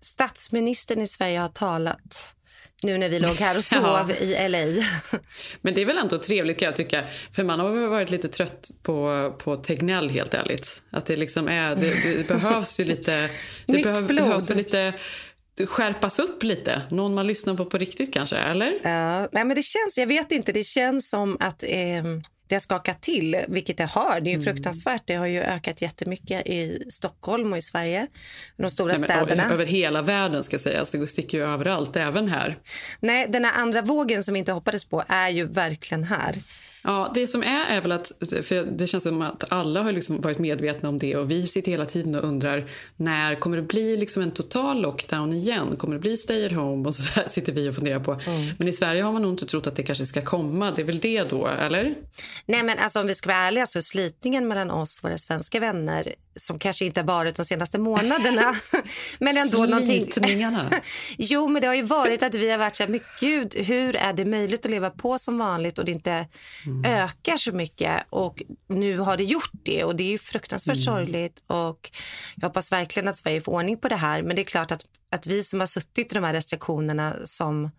Statsministern i Sverige har talat nu när vi låg här och sov ja. i LA. Men det är väl ändå trevligt kan jag tycka. För man har varit lite trött på, på Tegnell helt ärligt. Att det liksom är, det, det behövs ju lite... Det Nytt behöv, blod. behövs lite skärpas upp lite. Någon man lyssnar på på riktigt kanske, eller? Ja, nej men det känns, jag vet inte, det känns som att eh, det har skakat till, vilket det har. Det är ju fruktansvärt. Det har ju ökat jättemycket i Stockholm och i Sverige, de stora Nej, men, städerna. Över hela världen ska sägas. Det sticker ju överallt, även här. Nej, den här andra vågen som vi inte hoppades på är ju verkligen här. Ja, det som är är väl att för det känns som att alla har liksom varit medvetna om det och vi sitter hela tiden och undrar när kommer det bli liksom en total lockdown igen? Kommer det bli stay at home? Och så där sitter vi och funderar på. Men i Sverige har man nog inte trott att det kanske ska komma. Det är väl det då, eller? Nej, men alltså, om vi ska vara ärliga så är slitningen mellan oss, våra svenska vänner, som kanske inte har varit de senaste månaderna. men ändå någonting. Jo, men det har ju varit att vi har varit så här, men gud, hur är det möjligt att leva på som vanligt och det inte ökar så mycket och nu har det gjort det och det är ju fruktansvärt sorgligt och jag hoppas verkligen att Sverige får ordning på det här men det är klart att, att vi som har suttit i de här restriktionerna som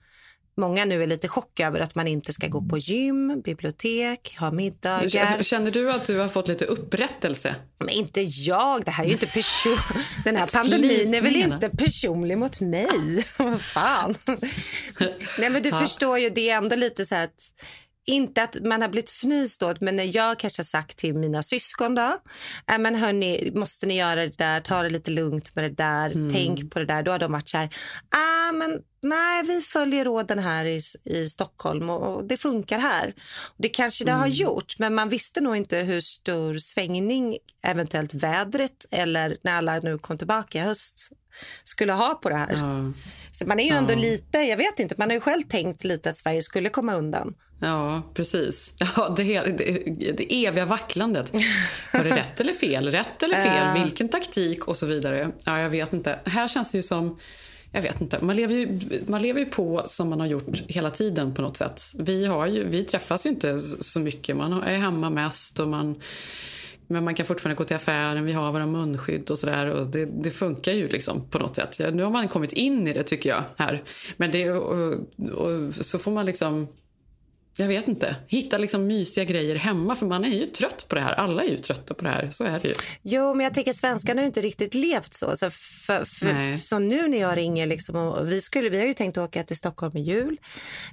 många nu är lite chock över att man inte ska gå på gym, bibliotek, ha middagar. Känner du att du har fått lite upprättelse? Men inte jag, det här är ju inte person... Den här pandemin är väl inte personlig mot mig? Vad fan? Nej men du Ja. förstår ju, det är ändå lite så att inte att man har blivit fnyst åt, men när jag kanske har sagt till mina syskon då, äh, men hörni, måste ni göra det där, ta det lite lugnt med det där, tänk på det där, då har de varit så här, ah, men nej, vi följer råden här i, i Stockholm och, och det funkar här. Och det kanske det har gjort, men man visste nog inte hur stor svängning eventuellt vädret eller när alla nu kom tillbaka i höst skulle ha på det här. Ja. Så man är ju ändå lite, jag vet inte, man har ju själv tänkt lite att Sverige skulle komma undan. Ja, precis. Ja, det, det, det eviga vacklandet. Var det rätt eller fel? Rätt eller fel? Vilken taktik? Och så vidare. Ja, jag vet inte. Här känns det ju som... Jag vet inte. Man lever, ju, man lever ju på som man har gjort hela tiden på något sätt. Vi, har ju, vi träffas ju inte så mycket. Man är hemma mest och man... Men man kan fortfarande gå till affären, vi har våra munskydd och sådär. Och det, det funkar ju liksom på något sätt. Ja, nu har man kommit in i det tycker jag här. Men det, och, och, så får man liksom jag vet inte. Hitta liksom mysiga grejer hemma. För man är ju trött på det här. Alla är ju trötta på det här. Så är det ju. Jo, men jag tänker svenskarna har ju inte riktigt levt så. Så, för, för, så nu när jag ringer, liksom, och vi, skulle, vi har ju tänkt åka till Stockholm i jul.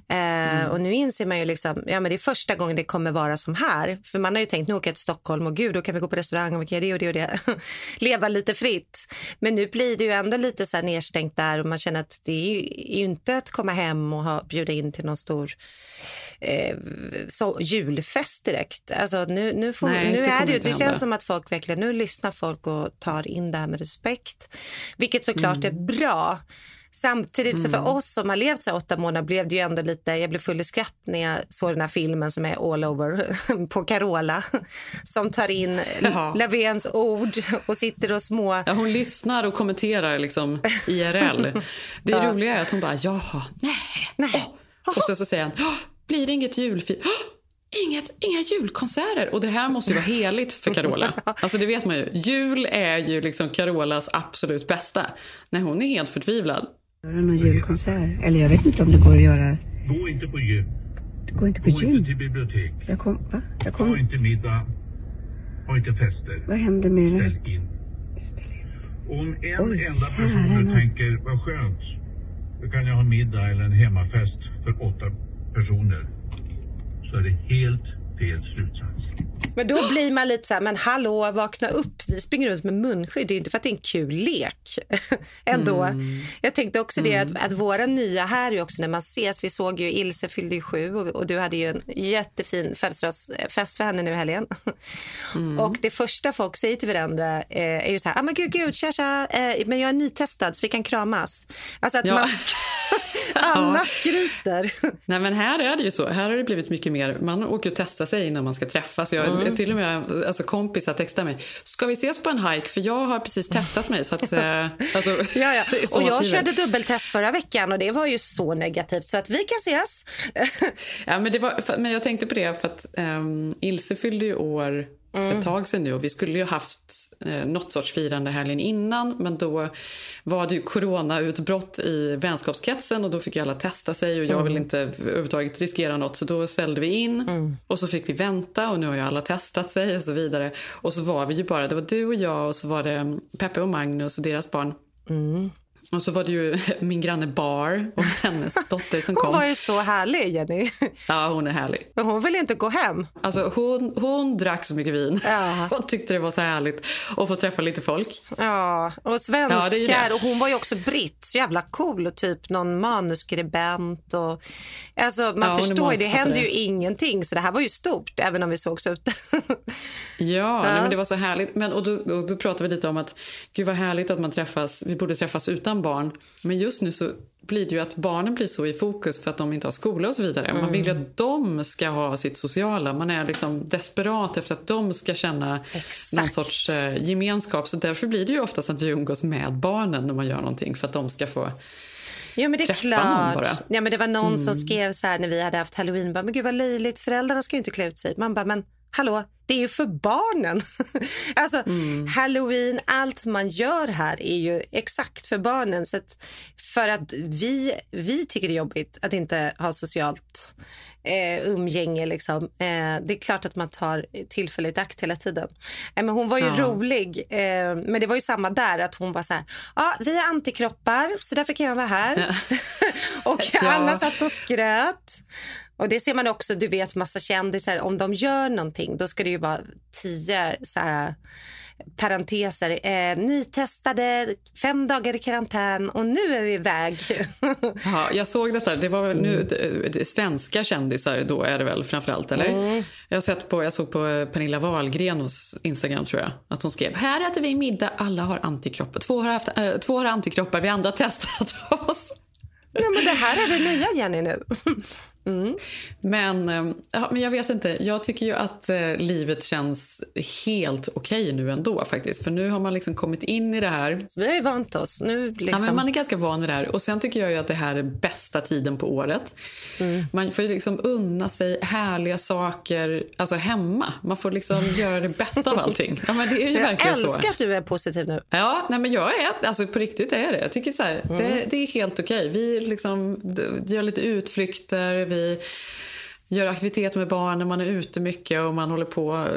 Eh, Och nu inser man ju liksom, ja men det är första gången det kommer vara som här. För man har ju tänkt, nu åker jag till Stockholm och gud, då kan vi gå på restaurang och vi kan göra det och det och det. Leva lite fritt. Men nu blir det ju ändå lite så här nedstängt där och man känner att det är ju, är ju inte att komma hem och ha, bjuda in till någon stor eh, så, julfest direkt. Alltså nu, nu, får, Nej, nu det är det, det hända. känns som att folk verkligen, nu lyssnar folk och tar in det här med respekt. Vilket såklart är bra. Samtidigt så för oss som har levt så här åtta månader blev det ju ändå lite, jag blev full i skratt när jag såg den här filmen som är all over på Carola. Som tar in Ja. Löfvens ord och sitter och små... Ja, hon lyssnar och kommenterar liksom IRL. Det Ja. roliga är att hon bara, jaha, nej. Nej. åh." Och sen så säger han, "Åh, blir det inget julfir? Åh, Inget, inga julkonserter. Och det här måste ju vara heligt för Carola. Alltså det vet man ju. Jul är ju liksom Carolas absolut bästa. Nej, hon är helt förtvivlad. Göra någon julkonsert? Eller jag vet inte om det går att göra. Gå inte på gym. Går inte på Gå inte gym. till bibliotek. Jag kom, va? Jag Ha kom, inte middag. Ha inte fester. vad hände med Ställ det? in. Och om en Oj, enda person nu tänker, vad skönt. Då kan jag ha middag eller en hemmafest för åtta personer så är det helt fel slutsats. Men då blir man lite så här, men hallå, vakna upp. Vi springer runt med munskydd. Det är inte för att det är en kul lek. Ändå. Mm. Jag tänkte också det att, att våra nya här är också när man ses. Vi såg ju Ilse fyllde ju sju och, och du hade ju en jättefin födelsedagsfest för henne nu i helgen. Mm. Och det första folk säger till varandra eh, är ju så här, ah, men gud, gud, tja, tja, eh, men jag är nytestad så vi kan kramas. Alltså att Ja. man alla skryter. Nej men här är det ju så. Här har det blivit mycket mer. Man åker och testar sig innan man ska träffas. Jag, Mm. Till och med alltså, kompisar textar mig. Ska vi ses på en hike? För jag har precis testat mig. Så att, eh, alltså, Ja, ja. Och jag körde dubbeltest förra veckan och det var ju så negativt så att vi kan ses. Ja, men, det var, men jag tänkte på det för att um, Ilse fyllde ju år för Mm. ett tag sedan nu och vi skulle ju haft eh, något sorts firande helgen innan men då var det ju coronautbrott i vänskapskretsen och då fick ju alla testa sig och jag Mm. vill inte överhuvudtaget riskera något så då ställde vi in Mm. och så fick vi vänta och nu har ju alla testat sig och så vidare och så var vi ju bara, det var du och jag och så var det Peppe och Magnus och deras barn Mm. Och så var det ju min granne Bar och hennes dotter som Hon kom. var ju så härlig, Jenny. Ja, hon är härlig. Men hon ville inte gå hem. Alltså hon, hon drack så mycket vin. Ja. Hon tyckte det var så härligt att få träffa lite folk. Ja, och svenskar. Ja, det det. Och hon var ju också britt. Så jävla cool. Och typ någon manuskribent. Och, alltså, man Ja, hon förstår ju, det hände ju ingenting. Så det här var ju stort, även om vi sågs ute. Ja, Nej, men det var så härligt. Men, och, då, och då pratade vi lite om att gud vad härligt att man träffas. Vi borde träffas utan barn. Men just nu så blir det ju att barnen blir så i fokus för att de inte har skola och så vidare. Man vill ju att de ska ha sitt sociala. Man är liksom desperat efter att de ska känna Exakt. någon sorts eh, gemenskap. Så därför blir det ju oftast att vi umgås med barnen när man gör någonting för att de ska få Ja, men det är klart. Ja, men det var någon Mm. som skrev så här när vi hade haft halloween. Bara, men gud vad löjligt, föräldrarna ska ju inte klä ut sig. Man bara, men hallå, det är ju för barnen. alltså, Mm. halloween, allt man gör här är ju exakt för barnen. Så att, för att vi, vi tycker det är jobbigt att inte ha socialt eh, umgänge. Liksom. Eh, det är klart att man tar tillfället i akt hela tiden. Eh, men hon var ju Ja. rolig. Eh, men det var ju samma där, att hon var så här, ja, vi är antikroppar så därför kan jag vara här. och Ja. alla satt och skröt. Och det ser man också, du vet massa kändisar, om de gör någonting då ska det ju vara tio så här parenteser. Eh, nytestade, fem dagar i karantän och nu är vi iväg. Ja, jag såg detta. Det var nu det, det, svenska kändisar då är det väl framförallt, eller? Jag, har sett på, jag såg på eh, Pernilla Wahlgrens Instagram tror jag. Att hon skrev, här äter vi middag, alla har antikroppar. Två har, haft, äh, två har antikroppar, vi andra har testat oss. Nej, men det här är det nya Jenny nu. Men, eh, ja, men jag vet inte. Jag tycker ju att eh, livet känns helt okej nu ändå faktiskt. För nu har man liksom kommit in i det här. Vi har ju vant oss. Nu Ja, liksom. men man är ganska van vid det här. Och sen tycker jag ju att det här är bästa tiden på året. Mm. Man får ju liksom unna sig härliga saker alltså hemma. Man får liksom göra det bästa av allting. Ja, men det är ju jag älskar så. att du är positiv nu. Ja, nej, men jag är, alltså på riktigt är det. Jag tycker så här, det, det är helt okej. Vi liksom gör lite utflykter, vi gör aktiviteter med barnen, man är ute mycket och man håller på.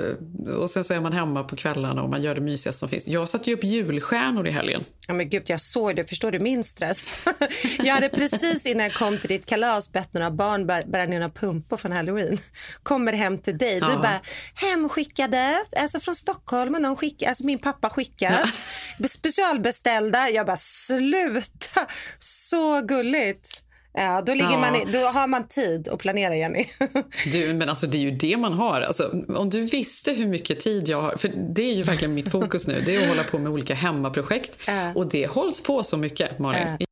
Och sen så är man hemma på kvällarna och man gör det mysigaste som finns. Jag satte ju upp julstjärnor i helgen. Ja, men gud, jag såg det. Förstår du min stress? jag hade precis innan jag kom till ditt kalas bett några barn bär- bära ner några pumpor från halloween. Kommer hem till dig. Du Ja. bara, hemskickade, alltså från Stockholm, har någon skick, alltså min pappa skickat. Specialbeställda. Jag bara, sluta! Så gulligt. Ja, då, ligger Ja. man i, då har man tid att planera, Jenny. Du, men alltså det är ju det man har. Alltså, om du visste hur mycket tid jag har, för det är ju verkligen mitt fokus nu, det är att hålla på med olika hemmaprojekt. Ja. Och det hålls på så mycket, Malin. Ja.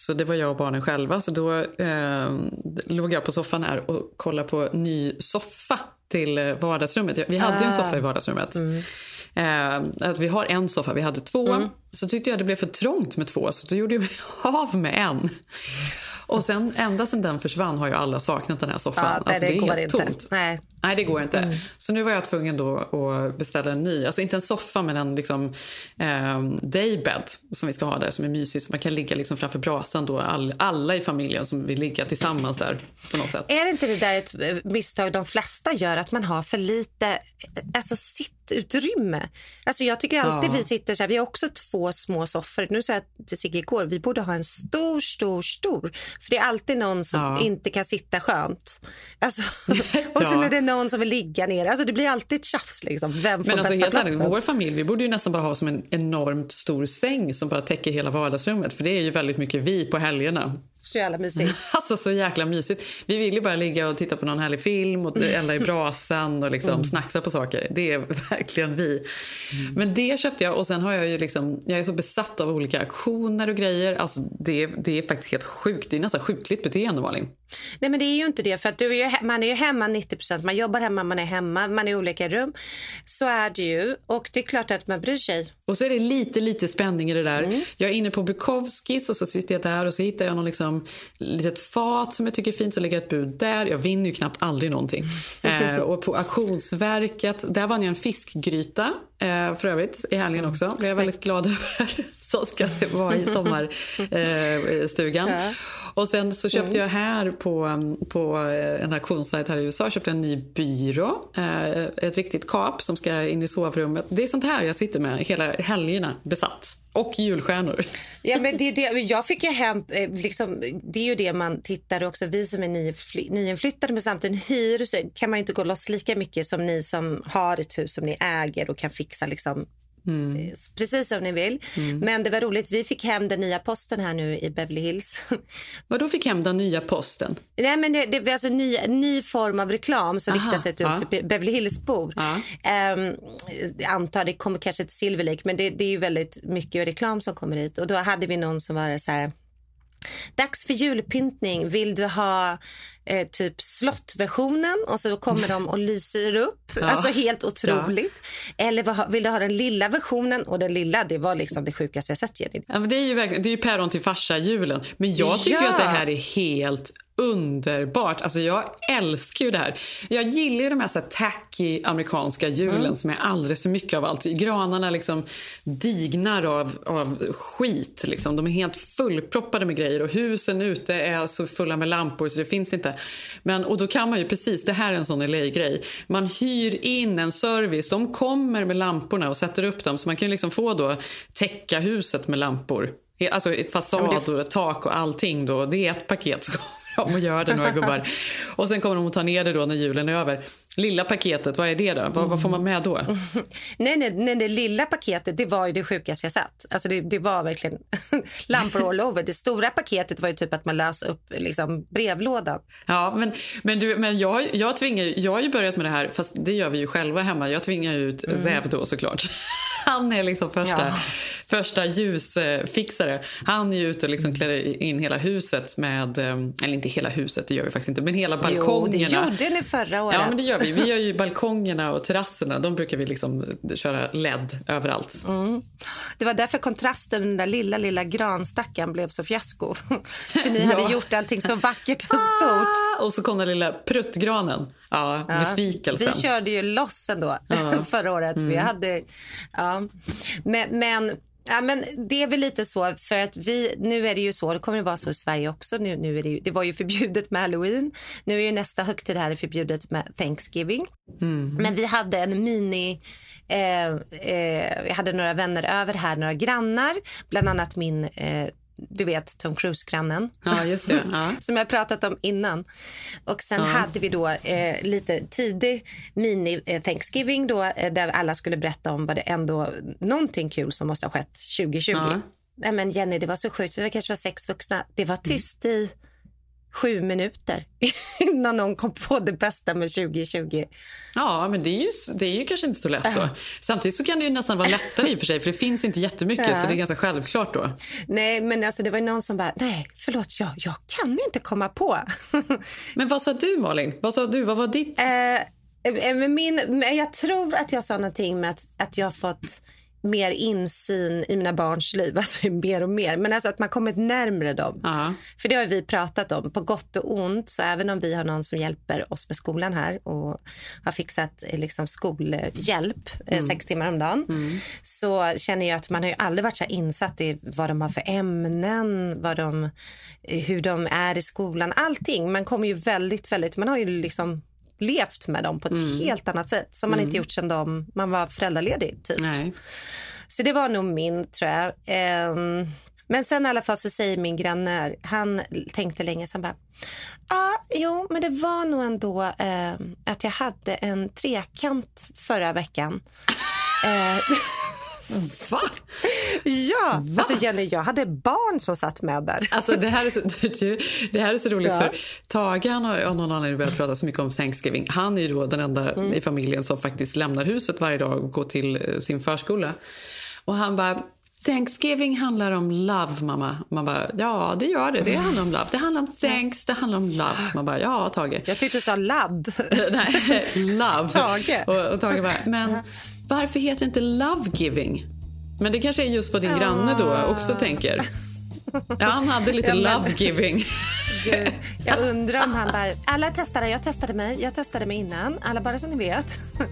Så det var jag och barnen själva. Så då eh, låg jag på soffan här och kollade på ny soffa till eh, vardagsrummet. Vi hade ju en soffa i vardagsrummet. Eh, att vi har en soffa, vi hade två. Så tyckte jag det blev för trångt med två, så då gjorde jag mig av med en. Och sen ända sedan den försvann har ju alla saknat den här soffan. Ja, nej, alltså, det det är går helt tomt. Nej. Nej, det går inte. Så nu var jag tvungen då att beställa en ny. Alltså inte en soffa, men en liksom, eh, daybed som vi ska ha där som är mysig. Så man kan ligga liksom framför brasan då. All, alla i familjen som vill ligga tillsammans där på något sätt. Är det inte det där ett misstag de flesta gör, att man har för lite alltså sittutrymme. Alltså jag tycker alltid Ja. vi sitter så här, vi har också två små soffor. Nu sa jag till Sigge igår, vi borde ha en stor, stor, stor. För det är alltid någon som Ja. inte kan sitta skönt. Alltså, och sen är det någon som vill ligga ner. Alltså det blir alltid ett tjafs liksom. Vem får Men alltså helt ärligt, platsen? vår familj, vi borde ju nästan bara ha som en enormt stor säng som bara täcker hela vardagsrummet. För det är ju väldigt mycket vi på helgerna. Så jävla mysigt. Alltså så jäkla mysigt. Vi vill ju bara ligga och titta på någon härlig film och elda i brasan och liksom snacksa på saker. Det är verkligen vi. Men det köpte jag och sen har jag ju liksom, jag är så besatt av olika aktioner och grejer. Alltså det, det är faktiskt helt sjukt. Det är nästan sjukligt beteende Malin. Nej men det är ju inte det för att du är ju, man är ju hemma 90% man jobbar hemma, man är hemma, man är i olika rum. Så är det ju och det är klart att man bryr sig. Och så är det lite, lite spänning i det där. Jag är inne på Bukowskis och så sitter jag där och så hittar jag någon liksom litet fat som jag tycker är fint så lägger jag ett bud där. Jag vinner ju knappt aldrig någonting. eh, och på auktionsverket, där vann jag en fiskgryta eh, för övrigt i helgen också. Är jag väldigt glad över. så ska det vara i sommarstugan. Eh. Och sen så köpte jag här på, på eh, en auktionssajt här i USA köpte jag en ny byrå. Eh, ett riktigt kap som ska in i sovrummet. Det är sånt här jag sitter med hela helgerna besatt. Och julstjärnor. Ja, men det, det, jag fick ju hem, liksom, det är ju det man tittar också, vi som är nyfly, nyinflyttade men samtidigt hyr så kan man ju inte gå loss lika mycket som ni som har ett hus som ni äger och kan fixa liksom eh, Precis som ni vill. Men det var roligt, vi fick hem den nya posten här nu i Beverly Hills. Vad då fick hem den nya posten? Nej, men det, det är alltså en ny, ny form av reklam som Aha, riktar sig till ja. typ Beverly Hills-bor. Ja. Jag antar det kommer kanske till Silver Lake, men det, det är ju väldigt mycket reklam som kommer hit. Och då hade vi någon som var så här... Dags för julpyntning. Vill du ha eh, typ slottversionen? Och så kommer de och lyser upp. Ja. Alltså helt otroligt. Eller vad, ha- vill du ha den lilla versionen? Och den lilla, det var liksom det sjukaste jag sett. Jenny. Ja, men det är ju verkligen, det är ju päron till farsa-julen. Men jag tycker Ja. att det här är helt underbart. Alltså jag älskar ju det här. Jag gillar ju de här, så här tacky amerikanska julen Mm. som är alldeles för mycket av allt. Granarna liksom dignar av, av skit. Liksom. De är helt fullproppade med grejer och husen ute är så fulla med lampor så det finns inte. Men, och då kan man ju precis, det här är en sån LA-grej. Man hyr in en service. De kommer med lamporna och sätter upp dem så man kan liksom få då täcka huset med lampor. Alltså fasad och tak och allting då. Det är ett paket som om att och gör det några gubbar. Och sen kommer de att ta ner det då när julen är över. Lilla paketet, vad är det då? Vad, vad får man med då? Nej, nej, nej, det lilla paketet det var ju det sjukaste jag sett. Alltså det, det var verkligen lampor all over. Det stora paketet var ju typ att man lös upp liksom, brevlådan. Ja, men, men, du, men jag, jag, tvingar, jag har ju börjat med det här, fast det gör vi ju själva hemma. Jag tvingar ju ut Zev då såklart. Han är liksom första, Ja. första ljusfixare. Han är ute och liksom klär in hela huset med, eh, eller inte hela huset, det gör vi faktiskt inte, men hela Jo, det balkongerna. gjorde ni förra året. Ja, men det gör vi. Vi gör ju balkongerna och terrasserna. De brukar vi liksom köra LED överallt. Det var därför kontrasten med den där lilla, lilla granstacken blev så fiasko. För ni Ja. hade gjort allting så vackert och stort. Ah, Och så kom den lilla pruttgranen. Ja, Ja. besvikelsen. Vi körde ju loss ändå förra året. Mm. Vi hade, ja. Men, men, ja, men det är väl lite så, för att vi, nu är det ju så, det kommer det vara så i Sverige också. Nu, nu är det, ju, det var ju förbjudet med halloween. Nu är ju nästa högtid här förbjudet med Thanksgiving. Mm. Men vi hade en mini... Eh, eh, vi hade några vänner över här, några grannar. Bland annat min, eh, du vet, Tom Cruise-grannen. Ja, just det. Ja. Som jag pratat om innan. Och sen Ja. hade vi då eh, lite tidig mini eh, då, eh, där alla skulle berätta om vad det ändå, någonting kul som måste ha skett 2020. Ja. Nej men Jenny, det var så sjukt. Vi var kanske var sex vuxna. Det var tyst i sju minuter innan någon kom på det bästa med 2020. Ja, men det är, ju, det är ju kanske inte så lätt då. Samtidigt så kan det ju nästan vara lättare i och för sig, för det finns inte jättemycket, Ja. så det är ganska självklart då. Nej, men alltså det var någon som bara, nej, förlåt, jag, jag kan inte komma på. Men vad sa du Malin? Vad sa du? Vad var ditt? Men min, jag tror att jag sa någonting med att, att jag har fått mer insyn i mina barns liv. Alltså mer och mer. Men alltså att man kommit närmre dem. Ja. För det har vi pratat om, på gott och ont. Så även om vi har någon som hjälper oss med skolan här och har fixat eh, liksom, skolhjälp eh, sex timmar om dagen så känner jag att man har ju aldrig varit så insatt i vad de har för ämnen, vad de, eh, hur de är i skolan. Allting. Man kommer ju väldigt, väldigt... Man har ju liksom levt med dem på ett helt annat sätt som man inte gjort sedan de, man var föräldraledig. Typ. Nej. Så det var nog min, tror jag. Ehm, men sen i alla fall så säger min granne, han tänkte länge, så han bara, ah, jo, men det var nog ändå eh, att jag hade en trekant förra veckan. eh, Va? ja, alltså Jenny, jag hade barn som satt med där. Alltså, det, här är så, det här är så roligt Ja. för Tage han har av någon anledning börjat prata så mycket om Thanksgiving. Han är ju då den enda Mm. i familjen som faktiskt lämnar huset varje dag och går till eh, sin förskola. Och han bara Thanksgiving handlar om love, mamma. Man bara, ja det gör det. Det handlar om love. Det handlar om thanks, det handlar om love. Man bara, ja Tage. Jag tyckte du sa ladd. Nej, love. Tage. Och, och Tage bara, men varför heter det inte love giving? Men det kanske är just vad din granne då också tänker. Ja, han hade lite Ja, love giving. Gud, jag undrar om han bara, alla testade, jag testade mig, jag testade mig innan, alla bara så ni vet.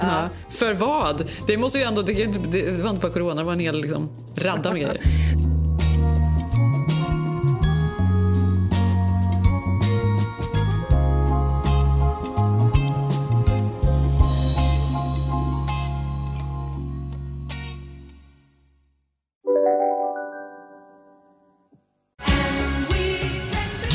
Ja. För vad? Det måste ju ändå, det, det, det var inte bara corona, det var en hel liksom, radda med grejer.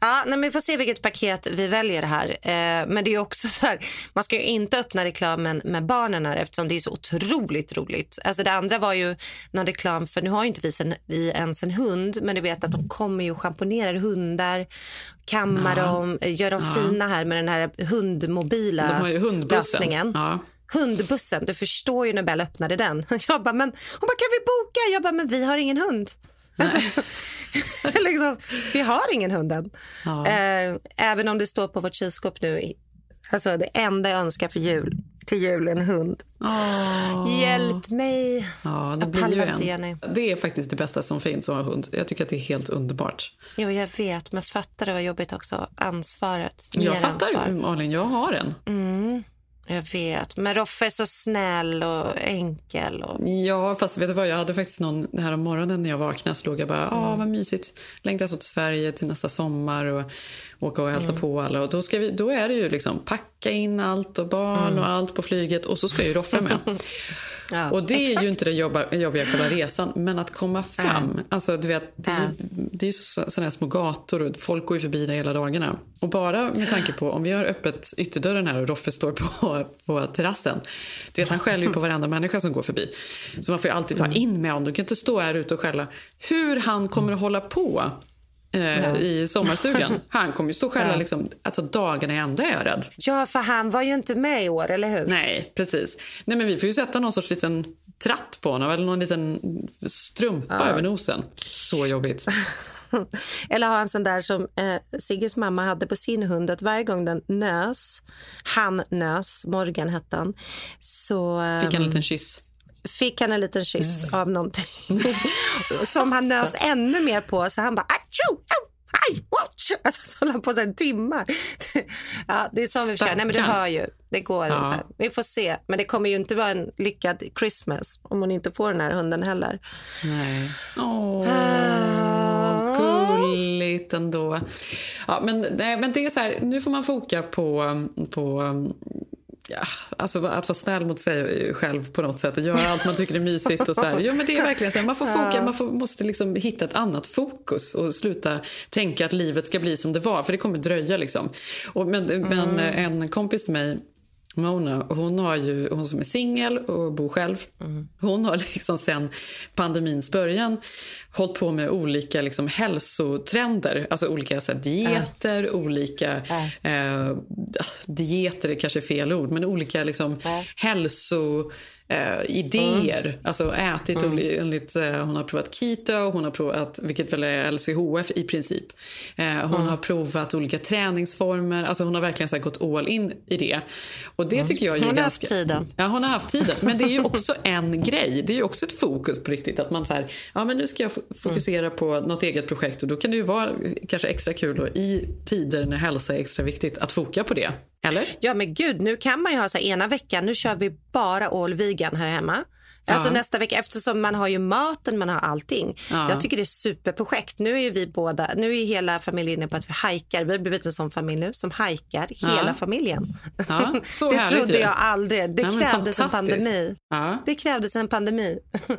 Ja, nej, men vi får se vilket paket vi väljer här. Eh, men det är också så här, man ska ju inte öppna reklamen med barnen här eftersom det är så otroligt roligt. Alltså det andra var ju någon reklam för, nu har ju inte vi, sen, vi ens en hund, men du vet att de kommer ju och schamponerar hundar, kammar Ja. dem, gör dem Ja. fina här med den här hundmobila De har ju hundbussen. lösningen. Ja. Hundbussen, du förstår ju när Bell öppnade den. Jag bara, men, hon bara, kan vi boka? Jag bara, men vi har ingen hund. Alltså, liksom, vi har ingen hund än. Ja. Eh, även om det står på vårt kylskåp nu. Alltså det enda jag önskar för jul, till jul är en hund. Åh. Hjälp mig. Ja, det Jag blir ju en. Det är faktiskt det bästa som finns att ha hund. Jag tycker att det är helt underbart. Jo, jag vet, men fattar du vad jobbigt också? Ansvaret. Jag Mer fattar, ansvar. Malin. Jag har en. Mm, jag vet. Men Roffe är så snäll och enkel. Och... Ja, fast vet du vad? Jag hade faktiskt någon här om morgonen när jag vaknade så låg jag bara, ah vad mysigt. Längtar så till Sverige till nästa sommar och åka och hälsa på alla. Och då, ska vi, då är det ju liksom packa in allt och barn och allt på flyget och så ska ju Roffe med. Ja, Och det är exakt. ju inte det jobba, jobbiga själva resan, men att komma fram. Alltså, du vet, det, är- det är ju så, här små gator och folk går ju förbi där hela dagarna. Och bara med tanke på om vi har öppet ytterdörren här och Roffe står på, på terrassen. Du vet, han skäller ju på varenda människa som går förbi. Så man får ju alltid ta in med honom. Du kan inte stå här ute och skälla. Hur han kommer att hålla på eh, i sommarstugan. Han kommer ju stå och skälla Ja. liksom, alltså, dagarna i ända är jag rädd. Ja, för han var ju inte med i år, eller hur? Nej, precis. Nej, men vi får ju sätta någon sorts liten tratt på honom eller någon liten strumpa över nosen. Så jobbigt. Eller ha en sån där som eh, Sigges mamma hade på sin hund. Att varje gång den nös, han nös, Morgan hette han, så eh, Fick han en liten kyss. Fick han en liten kyss av någonting. som han nös ännu mer på. Så han bara atjo, au, aj, watch. Alltså så höll han på sig en timme. ja, det är så vi försöker. Nej men du hör ju. Det går Ja. inte. Vi får se. Men det kommer ju inte vara en lyckad Christmas om hon inte får den här hunden heller. Nej. Åh, Ah. gulligt ändå. Ja, men, nej, men det är så här, nu får man foka på, på ja, alltså att vara snäll mot sig själv på något sätt och göra allt man tycker är mysigt. Och så här. Jo, men det är verkligen så här, man får foka, man får, måste liksom hitta ett annat fokus och sluta tänka att livet ska bli som det var, för det kommer dröja. Liksom. Och, men, men en kompis till mig Mona, hon, har ju, hon som är singel och bor själv. Hon har liksom sen pandemins början hållit på med olika liksom hälsotrender. Alltså olika så här, dieter, olika... Eh, dieter är kanske fel ord, men olika liksom, hälso eh, idéer. Alltså ätit Mm. enligt, eh, hon har provat keto, hon har provat, vilket väl är LCHF i princip. Eh, hon Mm. har provat olika träningsformer. Alltså hon har verkligen så gått all in i det. Och det Mm. tycker jag är Hon har ganska... haft tiden. Ja, hon har haft tiden. Men det är ju också en grej. Det är ju också ett fokus på riktigt. Att man så här, ja men nu ska jag fo- fokusera på något eget projekt och då kan det ju vara kanske extra kul då, i tider när hälsa är extra viktigt att foka på det. Eller? Ja men gud, nu kan man ju ha så ena veckan, nu kör vi bara all vegan här hemma. Alltså Ja. nästa vecka, eftersom man har ju maten, man har allting. Ja. Jag tycker det är superprojekt. Nu är vi båda, nu är hela familjen inne på att vi hajkar. Vi har blivit en sån familj nu som hajkar, Ja. hela familjen. Det trodde ju. jag aldrig. Det krävdes en pandemi. Det krävdes en pandemi. eh,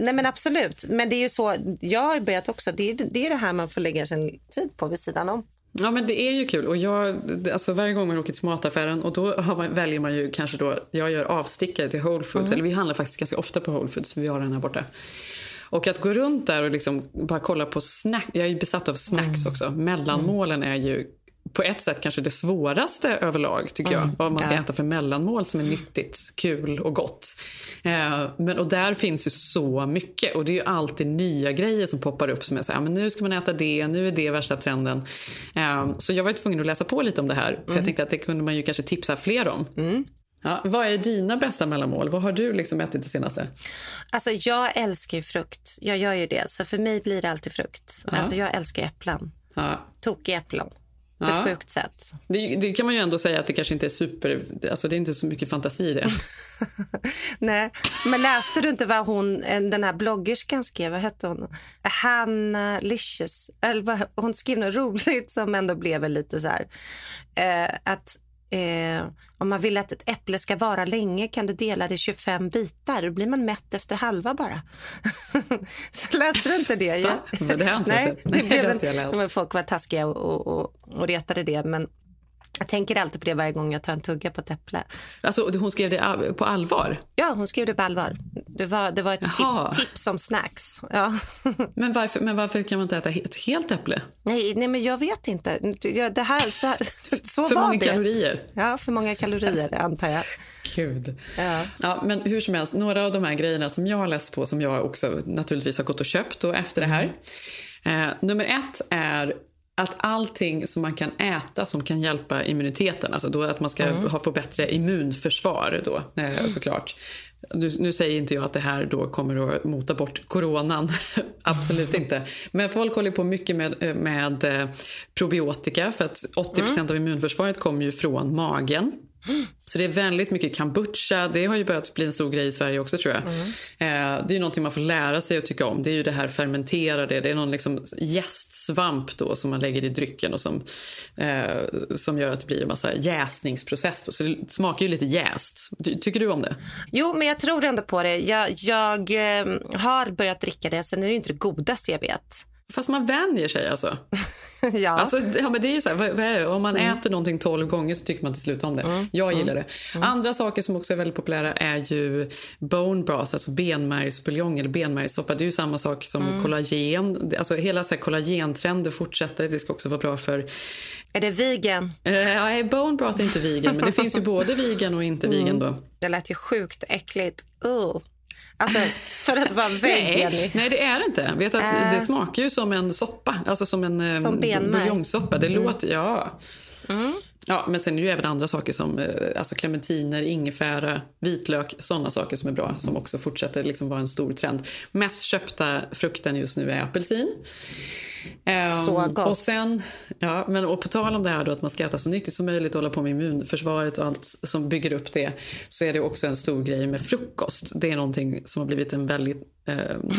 nej men absolut, men det är ju så, jag har börjat också, det är det, är det här man får lägga sin tid på vid sidan om. Ja, men det är ju kul. Och jag, alltså varje gång man åker till mataffären och då man, väljer man ju kanske då, jag gör avstickare till Whole Foods, Mm. eller vi handlar faktiskt ganska ofta på Whole Foods för vi har den här borta. Och att gå runt där och liksom bara kolla på snack, jag är ju besatt av snacks Mm. också. Mellanmålen är ju på ett sätt kanske det svåraste överlag tycker jag. Mm. Vad man ska Ja. äta för mellanmål som är nyttigt, kul och gott. Eh, men, och där finns ju så mycket och det är ju alltid nya grejer som poppar upp som är så här, "Ja, men nu ska man äta det, nu är det värsta trenden. Eh, så jag var tvungen att läsa på lite om det här för jag tänkte att det kunde man ju kanske tipsa fler om. Ja, vad är dina bästa mellanmål? Vad har du liksom ätit det senaste? Alltså jag älskar frukt. Jag gör ju det. Så för mig blir det alltid frukt. Ja. Alltså jag älskar äpplen. Ja. Tokiga äpplen. På Ja. ett sjukt sätt. Det, det kan man ju ändå säga att det kanske inte är super, alltså det är inte så mycket fantasi i det. Nej, men läste du inte vad hon, en- den här bloggerskan skrev? Vad hette hon? Hanna Licious. Eller vad, hon skrev något roligt som ändå blev lite så här. Eh, att eh, om man vill att ett äpple ska vara länge kan du dela det i 25 bitar. Då blir man mätt efter halva bara. så läste du inte det? Va? Men det har jag inte Nej, sett. Nej, blev det en, inte jag läst. folk var taskiga och, och, och retade det. Men jag tänker alltid på det varje gång jag tar en tugga på ett äpple. Alltså hon skrev det på allvar? Ja, hon skrev det på allvar. Det var, det var ett Jaha. tip, tips om snacks. Ja. Men varför, men varför kan man inte äta ett helt äpple? nej, nej, men jag vet inte. Det här, så, så För var många det. kalorier? Ja, för många kalorier antar jag. Gud. Ja. Ja, men hur som helst, några av de här grejerna som jag har läst på som jag också naturligtvis har gått och köpt då efter det här. Eh, nummer ett är att allting som man kan äta som kan hjälpa immuniteten, alltså då att man ska Mm. ha, få bättre immunförsvar då, eh, såklart. Nu, nu säger inte jag att det här då kommer att mota bort coronan, absolut inte. Men folk håller på mycket med, eh, med eh, probiotika för att 80% av immunförsvaret kommer ju från magen. Så det är väldigt mycket kombucha. Det har ju börjat bli en stor grej i Sverige också tror jag. Mm. Eh, det är ju någonting man får lära sig att tycka om. Det är ju det här fermenterade. Det är någon liksom jästsvamp då som man lägger i drycken och som, eh, som gör att det blir en massa jäsningsprocess. Då. Så det smakar ju lite jäst. Ty- Tycker du om det? Jo, men jag tror ändå på det. Jag, jag eh, har börjat dricka det. Sen är det inte det godaste jag vet. Fast man vänjer sig alltså. ja. Alltså, ja, men det är ju så här, vad, vad är det? Om man äter någonting 12 gånger så tycker man till slut om det. Jag gillar det. Andra saker som också är väldigt populära är ju bone broth, alltså benmärgsbuljong eller benmärgssoppa. Det är ju samma sak som kollagen. Det- Alltså hela så här kollagentrender fortsätter. Det ska också vara bra för... Är det vegan? Eh, nej, bone broth är inte vegan, men det finns ju både vegan och inte vegan då. Det lät ju sjukt äckligt. Uh. Alltså, för att vara vegan. Nej, nej, det är det inte. Vet att Äh. Det smakar ju som en soppa, alltså som en eh, Som buljongsoppa. Det Mm. låter, ja. Ja, men sen är det ju även andra saker som eh, alltså clementiner, ingefära, vitlök, sådana saker som är bra som också fortsätter liksom vara en stor trend. Mest köpta frukten just nu är apelsin. Ehm, Så gott. Och sen, ja, men och på tal om det här då att man ska äta så nyttigt som möjligt och hålla på med immunförsvaret och allt som bygger upp det så är det också en stor grej med frukost. Det är någonting som har blivit en väldigt eh,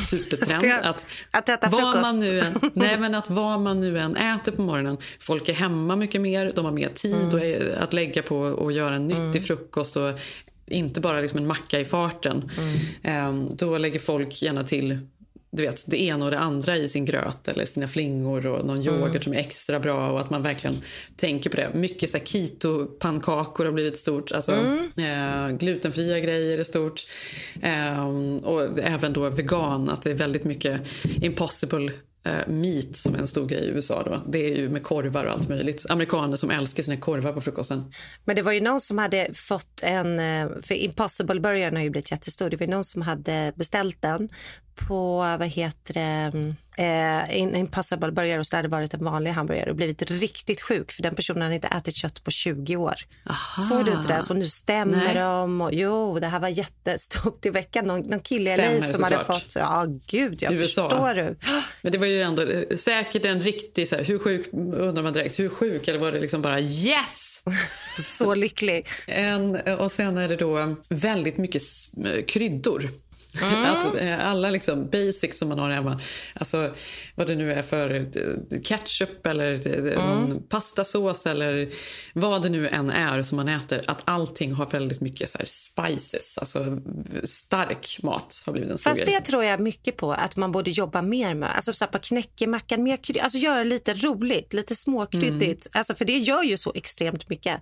supertrend. Det- att, att äta frukost. Man nu än, nej, men att vad man nu än äter på morgonen, folk är hemma mycket mer, de har mer tid Mm. och, att lägga på att göra en nyttig frukost och inte bara liksom en macka i farten. Mm. Eh, då lägger folk gärna till du vet, det ena och det andra i sin gröt eller sina flingor och någon yoghurt Mm. som är extra bra och att man verkligen tänker på det. Mycket så keto-pannkakor har blivit stort. Alltså, Mm. eh, glutenfria grejer är stort. Eh, och även då vegan, att det är väldigt mycket impossible eh, meat som är en stor grej i USA. Då. Det är ju med korvar och allt möjligt. Amerikaner som älskar sina korvar på frukosten. Men det var ju någon som hade fått en... Eh, för Impossible-burgaren har ju blivit jättestor. Det var ju någon som hade beställt den på, vad heter det, mm, eh, Impossible burgare och så hade det varit en vanlig hamburgare och blivit riktigt sjuk för den personen hade inte ätit kött på 20 år. Såg du inte det? Så nu stämmer Nej. de. Och, jo, det här var jättestort i veckan. Någon, någon kille i LA som hade såklart. fått... Ja, gud, jag USA. förstår du. Men det var ju ändå eh, säkert en riktig, så här, hur sjuk, undrar man direkt, hur sjuk eller var det liksom bara yes? Så lycklig. En, och sen är det då väldigt mycket eh, kryddor. Mm. Att, eh, alla liksom basics som man har hemma. Alltså vad det nu är för eh, ketchup eller eh, någon pastasås eller vad det nu än är som man äter. Att allting har väldigt mycket så här spices. Alltså stark mat har blivit en stor Fast grej. det tror jag mycket på att man borde jobba mer med. Alltså så på knäckemackan, mer kry- alltså göra det lite roligt, lite småkryddigt. Alltså för det gör ju så extremt mycket.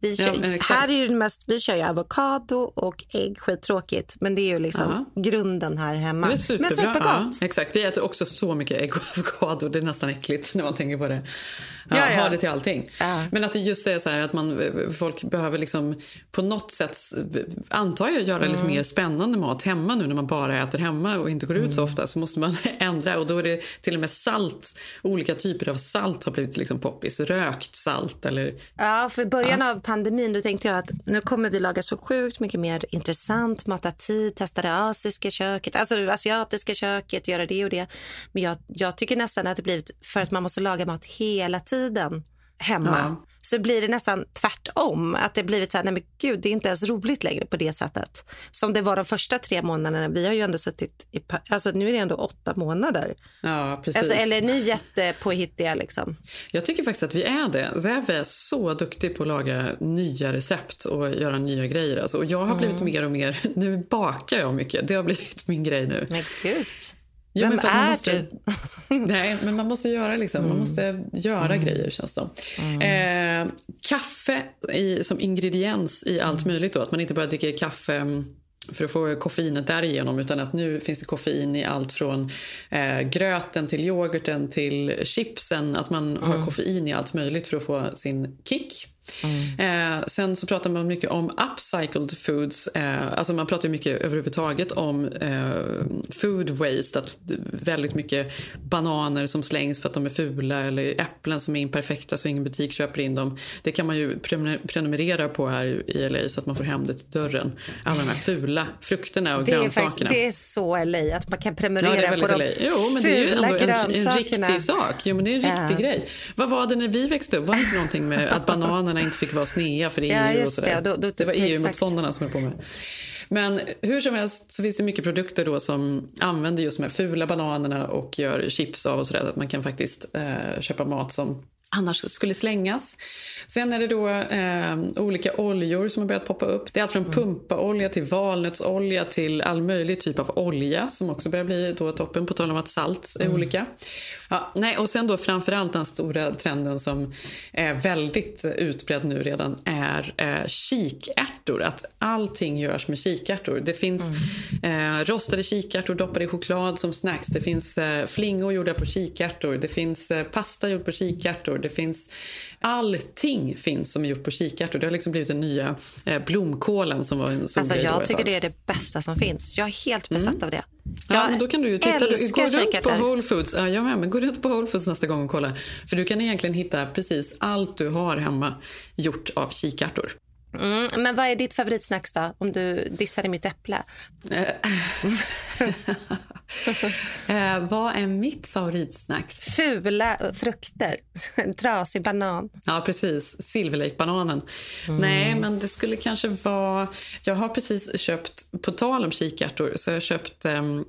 Vi Mm. Ja, kör, exakt. här är ju det mest, vi kör ju avokado och ägg, skittråkigt. Men det är ju liksom grunden här hemma. Det är superbra. Men supergott. Ja, exakt. Vi äter också så mycket ägg och avokado. Det är nästan äckligt när man tänker på det. Ja, Ja, ja. Ha det till allting. Men att det just är så här att man, folk behöver liksom på något sätt, antar jag, göra lite Mm. mer spännande mat hemma nu när man bara äter hemma och inte går ut Mm. så ofta. Så måste man ändra och då är det till och med salt. Olika typer av salt har blivit liksom poppis. Rökt salt eller Ja, för i början av pandemin då tänkte jag att nu kommer vi laga så sjukt mycket mer intressant, mata tid, testa det asiska köket, alltså asiatiska köket, göra det och det. Men jag, jag tycker nästan att det blivit, för att man måste laga mat hela tiden hemma, Ja. så blir det nästan tvärtom. Att det blivit så här, nej men gud, det är inte ens roligt längre på det sättet. Som det var de första tre månaderna. Vi har ju ändå suttit i, alltså nu är det ändå åtta månader. Ja, precis. Alltså, eller är ni jättepåhittiga liksom? Jag tycker faktiskt att vi är det. Zev är så duktig på att laga nya recept och göra nya grejer. Alltså, och jag har blivit Mm. mer och mer... Nu bakar jag mycket. Det har blivit min grej nu. Men gud. Jo, Vem är måste, Nej, men man måste göra liksom. Man måste göra grejer känns det som. Eh, kaffe i, som ingrediens i allt möjligt då. Att man inte bara dricker kaffe mm, för att få koffeinet därigenom utan att nu finns det koffein i allt från eh, gröten till yoghurten till chipsen. Att man har koffein i allt möjligt för att få sin kick. Eh, sen så pratar man mycket om upcycled foods. Eh, alltså man pratar mycket överhuvudtaget om eh, food waste. Att väldigt mycket bananer som slängs för att de är fula eller äpplen som är imperfekta så ingen butik köper in dem. Det kan man ju prenumer- prenumerera på här i LA så att man får hem det till dörren. Alla de här fula frukterna och Det är, grönsakerna. faktiskt, det är så LA, att man kan Ja, prenumerera är på de LA. Jo, men det är ju fula ändå en, en riktig sak. Jo, men det är en Ja. riktig grej. Vad var det när vi växte upp? Var det inte någonting med att bananerna inte fick vara snea för EU? Ja, och sådär? det. Då- då- det var. EU-motståndarna som höll på med men hur som helst så finns det mycket produkter då som använder just de här fula bananerna och gör chips av och sådär. Så att man kan faktiskt eh, köpa mat som annars skulle slängas. Sen är det då eh, olika oljor som har börjat poppa upp. Det är allt från pumpaolja till valnötsolja till all möjlig typ av olja som också börjar bli då toppen på tal om att salt är olika. Ja, nej, och sen då framförallt den stora trenden som är väldigt utbredd nu redan är eh, kikärtor. Att allting görs med kikärtor. Det finns eh, rostade kikärtor doppade i choklad som snacks. Det finns eh, flingor gjorda på kikärtor. Det finns eh, pasta gjord på kikärtor. Det finns allting finns som är gjort på kikärtor. Det har liksom blivit den nya eh, blomkålen som var en stor Alltså, jag tycker det är det bästa som finns. Jag är helt besatt av det. Ja, Jag men då kan du ju titta. Du, gå runt på. Whole Foods. Ja, jag men gå runt på Whole Foods nästa gång och kolla. För du kan egentligen hitta precis allt du har hemma gjort av kikärtor. Mm, men vad är ditt favoritsnacks då? Om du dissade mitt äpple. eh, vad är mitt favoritsnacks? Fula frukter. En trasig banan. Ja, precis. Silverlake-bananen. Nej, men det skulle kanske vara... Jag har precis köpt, på tal om kikärtor, så har jag köpt... ehm,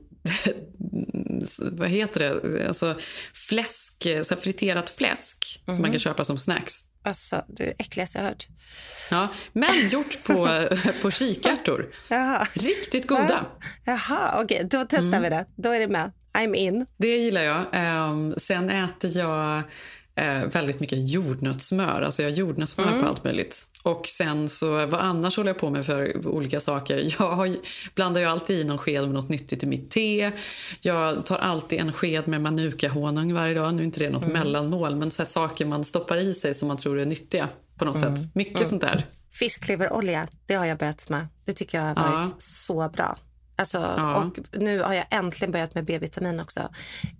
vad heter det? Alltså fläsk, så friterat fläsk som man kan köpa som snacks. Alltså, det är det äckligaste jag hört. Ja, men gjort på, på kikärtor. Jaha. Riktigt goda. Jaha, okej. Då testar vi det. Då är det med. I'm in. Det gillar jag. Ehm, sen äter jag eh, väldigt mycket jordnötssmör. Alltså jag har jordnötssmör Mm. på allt möjligt. Och sen så, vad annars håller jag på med för olika saker? Jag har, blandar ju alltid i någon sked med något nyttigt i mitt te. Jag tar alltid en sked med manukahonung varje dag. Nu är inte det något Mm. mellanmål, men så här saker man stoppar i sig som man tror är nyttiga på något Mm. sätt. Mycket Mm. sånt där. Fiskleverolja, det har jag börjat med. Det tycker jag har varit Ja. så bra. Alltså, Ja. Och nu har jag äntligen börjat med B-vitamin också.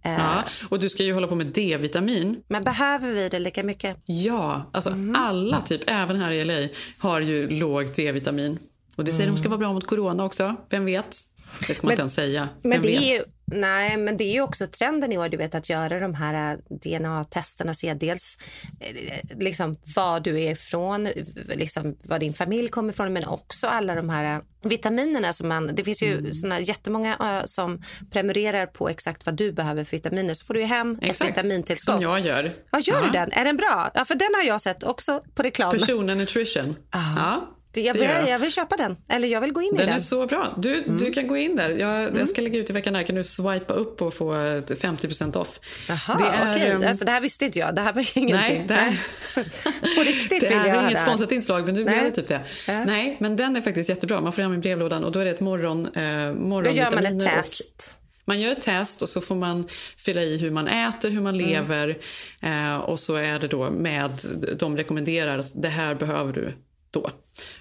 Eh, Ja, och du ska ju hålla på med D-vitamin. Men behöver vi det lika mycket? Ja, alltså Mm. alla, typ även här i LA, har ju lågt D-vitamin. Och det säger de ska vara bra mot corona också. Vem vet? Det ska man Men- inte ens säga. Men det, vet? är ju, nej, men det är ju också trenden i år, du vet, att göra de här eh, DNA-testerna. Se dels eh, liksom, vad du är ifrån, liksom, var din familj kommer ifrån, men också alla de här eh, vitaminerna. Som man, det finns ju Mm. såna jättemånga eh, som prenumererar på exakt vad du behöver för vitaminer. Så får du hem Exakt, ett vitamintillskott. Som jag gör. Ja, gör Ja. du den? Är den bra? Ja, för den har jag sett också på reklam. Personen Nutrition. Ja, Det- jag, det börjar, jag. jag vill köpa den. Eller jag vill gå in i Den den. är så bra. Du, Mm. du kan gå in där. Jag, jag ska lägga ut i veckan här. Kan du swipa upp och få ett 50% off. Jaha, Det är, okej. ehm, Alltså, det här visste inte jag. Det här var ingenting. Nej, det här, På riktigt det vill här jag är ha inget det sponsrat inslag, men nu blev det typ det. Nej, men den är faktiskt jättebra. Man får hem i brevlådan och då är det ett morgon, eh, Då gör man ett test. Man gör ett test och så får man fylla i hur man äter, hur man Mm. lever eh, och så är det då med, de rekommenderar att det här behöver du då.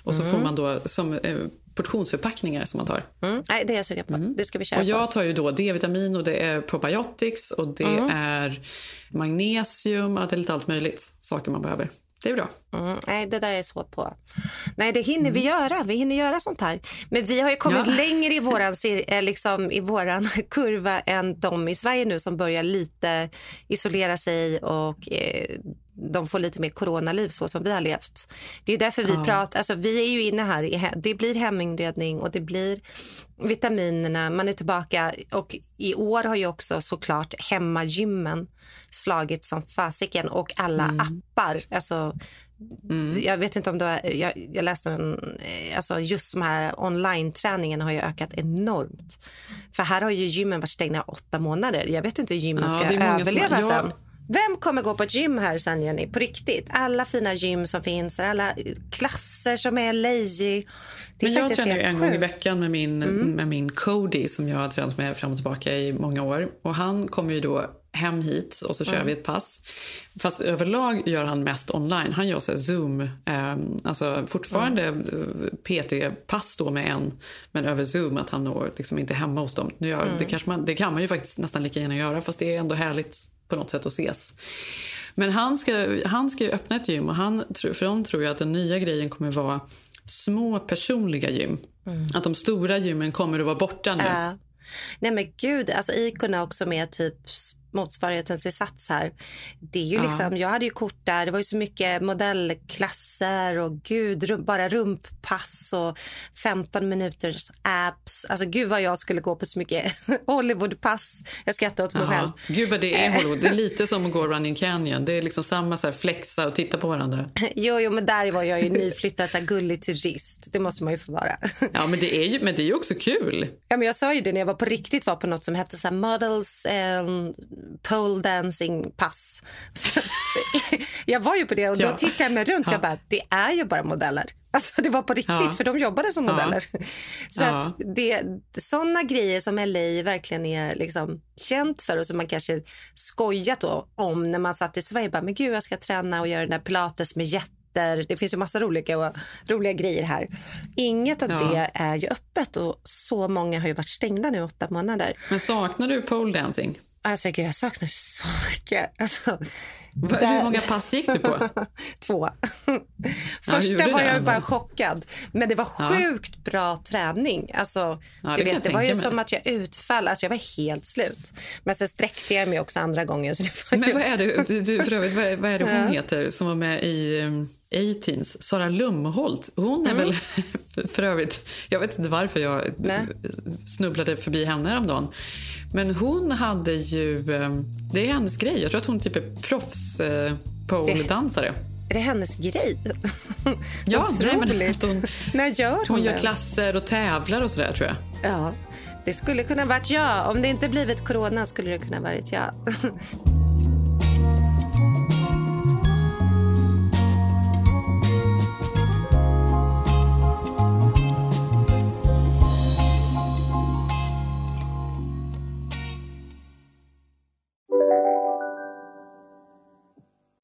Och så Mm. får man då som eh, portionsförpackningar som man tar. Mm. Nej, det är jag sugen på. Det ska vi köra Och jag på. tar ju då D-vitamin och det är probiotics och det Mm. är magnesium, det är lite allt möjligt saker man behöver. Det är bra. Mm. Nej, det där är så på. Nej, det hinner vi göra. Vi hinner göra sånt här. Men vi har ju kommit Ja. längre i våran, eh, liksom, i våran kurva än de i Sverige nu som börjar lite isolera sig och eh, de får lite mer coronaliv så som vi har levt. Det är därför vi Ja. pratar, alltså vi är ju inne här, i, det blir heminredning och det blir vitaminerna, man är tillbaka och i år har ju också såklart hemmagymmen slagit som fasiken och alla appar, alltså Jag vet inte om du har, jag, jag läste en, eh, alltså just de här online-träningen har ju ökat enormt. För här har ju gymmen varit stängda åtta månader. Jag vet inte hur gymmen Ja, ska många som- överleva jag- sen. Vem kommer gå på ett gym här sen, Jenny? På riktigt. Alla fina gym som finns, alla klasser som är lazy. Det är Men jag tränar en gång i sjukt. veckan med min, Mm. med min Cody som jag har tränat med fram och tillbaka i många år. Och Han kommer ju då hem hit och så kör Mm. vi ett pass. Fast överlag gör han mest online. Han gör så Zoom, eh, alltså fortfarande Mm. eh, PT-pass då med en, men över Zoom att han då liksom inte är hemma hos dem. Nu gör, Mm. det, kanske man, det kan man ju faktiskt nästan lika gärna göra fast det är ändå härligt på något sätt att ses. Men han ska, han ska ju öppna ett gym och han, för de tror jag att den nya grejen kommer vara små personliga gym. Att de stora gymmen kommer att vara borta nu. Ja. Nej men gud, alltså Icona också med typ motsvarigheten till Sats här. Det är ju Ja. liksom, jag hade ju kort där, det var ju så mycket modellklasser och gud, rum, bara rumppass och 15 minuters apps. Alltså gud vad jag skulle gå på så mycket Hollywoodpass. Jag skrattar åt mig själv. Jaha. Gud vad det är Hollywood. Det är lite som att gå Running Canyon. Det är liksom samma så här flexa och titta på varandra. Jo, jo, men där var jag ju nyflyttad så här gullig turist. Det måste man ju få vara. Ja, men det är ju, men det är ju också kul. Ja, men jag sa ju det när jag var på riktigt var på något som hette så här models um, pole dancing pass. Så, så, jag var ju på det och då tittade jag mig runt. Ja. Jag bara, det är ju bara modeller. Alltså det var på riktigt för de jobbade som modeller. Så att det, sådana grejer som LA verkligen är liksom känt för och som man kanske skojat om när man satt i Sverige. Bara, men gud jag ska träna och göra den där pilates med jätter. Det finns ju massa roliga, roliga grejer här. Inget av Ja. det är ju öppet och så många har ju varit stängda nu åtta månader. Men saknar du pole dancing? Alltså gud, jag saknar så mycket. Alltså, där- Hur många pass gick du på? Två. Första var det jag bara chockad. Men det var Ja. sjukt bra träning. Alltså, Ja, du vet, det var ju mig. som att jag utfall. Alltså, jag var helt slut. Men sen sträckte jag mig också andra gången. Så det var Men ju... vad är det, du, du, för övrigt, vad, är- vad är det hon Ja. heter som var med i um, A-Teens? Sara Lumholt. Hon är Mm. väl, för, för övrigt, jag vet inte varför jag Nej. snubblade förbi henne häromdagen. Men hon hade ju, um, det är hennes grej. Jag tror att hon typ är proffs uh, pole-dansare. Är det hennes grej? Ja, nej, men att hon, När gör hon, hon gör klasser och tävlar och sådär tror jag. Ja. Det skulle kunna varit jag. Om det inte blivit corona skulle det kunna varit jag.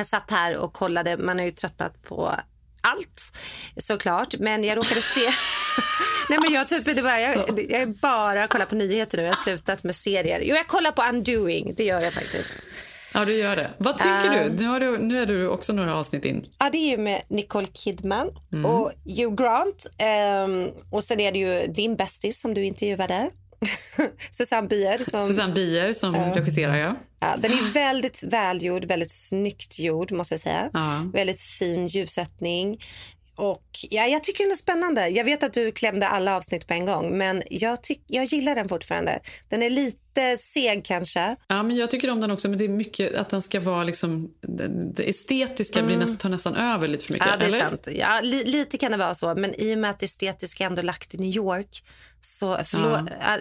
Jag satt här och kollade, man har ju tröttat på allt såklart, men jag råkade se Nej men jag typ, det var, jag, jag bara kollar på nyheter nu, jag har slutat med serier. Jo jag kollar på Undoing, det gör jag faktiskt. Ja, du gör det. Vad tycker Um, du? Nu, har du? nu är du också några avsnitt in. Ja, det är ju med Nicole Kidman Mm. och Hugh Grant. Ehm, och sen är det ju din bästis som du intervjuade. Susanne Bier. Som, Susanne Bier som Ja. regisserar, ja. Ja, den är väldigt välgjord, väldigt snyggt gjord måste jag säga. Ja. Väldigt fin ljussättning. Och ja, jag tycker den är spännande. Jag vet att du klämde alla avsnitt på en gång, men jag, tyck, jag gillar den fortfarande. Den är lite seg kanske. Ja, men jag tycker om den också, men det är mycket att den ska vara liksom... Det, estetiska blir Mm. nästan, tar nästan över lite för mycket. Ja, det är eller? sant. Ja, li, lite kan det vara så, men i och med att det estetiska ändå lagt i New York så förlå- ja.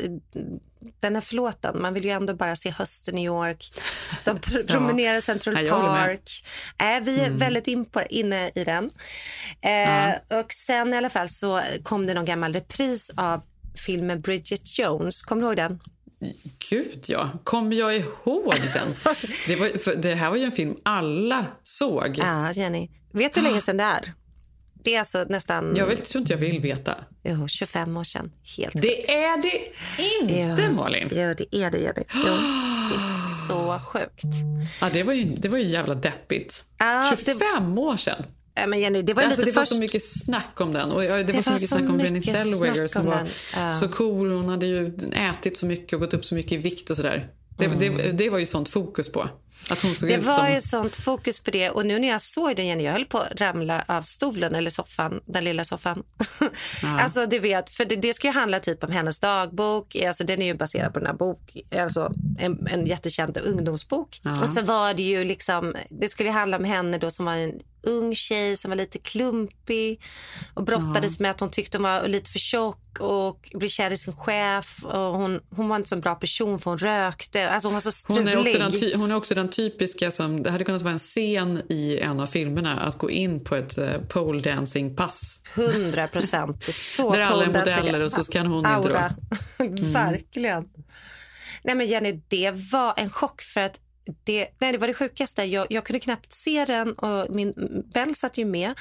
den är förlåten. Man vill ju ändå bara se hösten i New York. De pr- Ja. promenerar i Ja, Central. Park. Äh, vi är Mm. väldigt in på, inne i den. Eh, Och sen i alla fall så kom det någon gammal repris av filmen Bridget Jones. Kommer du ihåg den? Gud, ja. Kommer jag ihåg den? Det, var, det här var ju en film alla såg. Ja, Jenny. Vet du hur länge sedan det är? Det är alltså nästan... Jag vet, tror inte jag vill veta. Jo, 25 år sedan. Helt Det är det inte, Ja. Malin. Ja, det är det. Jenny. Jo, det är så sjukt. Ja, det, var ju, det var ju jävla deppigt. Ja, 25 år sedan. Ja, men Jenny, det var alltså, det var först... så mycket snack om den. Och det, Det var så var mycket så snack om Renée Zellweger som om var så cool. Hon hade ju ätit så mycket och gått upp så mycket i vikt och sådär. Det, Mm. det, det var ju sånt fokus på. Att hon såg Det ut var som... ju sånt fokus på det och nu när jag såg den Jenny, jag höll på att ramla av stolen eller soffan, den lilla soffan. Alltså du vet, för det, det ska ju handla typ om hennes dagbok, alltså den är ju baserad på den här bok, alltså en, en jättekänd ungdomsbok. Ja. Och så var det ju liksom, det skulle handla om henne då som var en ung tjej som var lite klumpig och brottades med att hon tyckte hon var lite för tjock och blev kär i sin chef och hon, hon var inte så en bra person för hon rökte, alltså hon var så strulig. Hon är, också den ty- hon är också den typiska som, det hade kunnat vara en scen i en av filmerna, att gå in på ett uh, pole dancing pass. 100 procent. Där alla är modeller och så kan hon inte Aura. Mm. Verkligen. Nej men Jenny, det var en chock för att det, nej, det var det sjukaste. Jag, jag kunde knappt se den och min Bell satt ju med.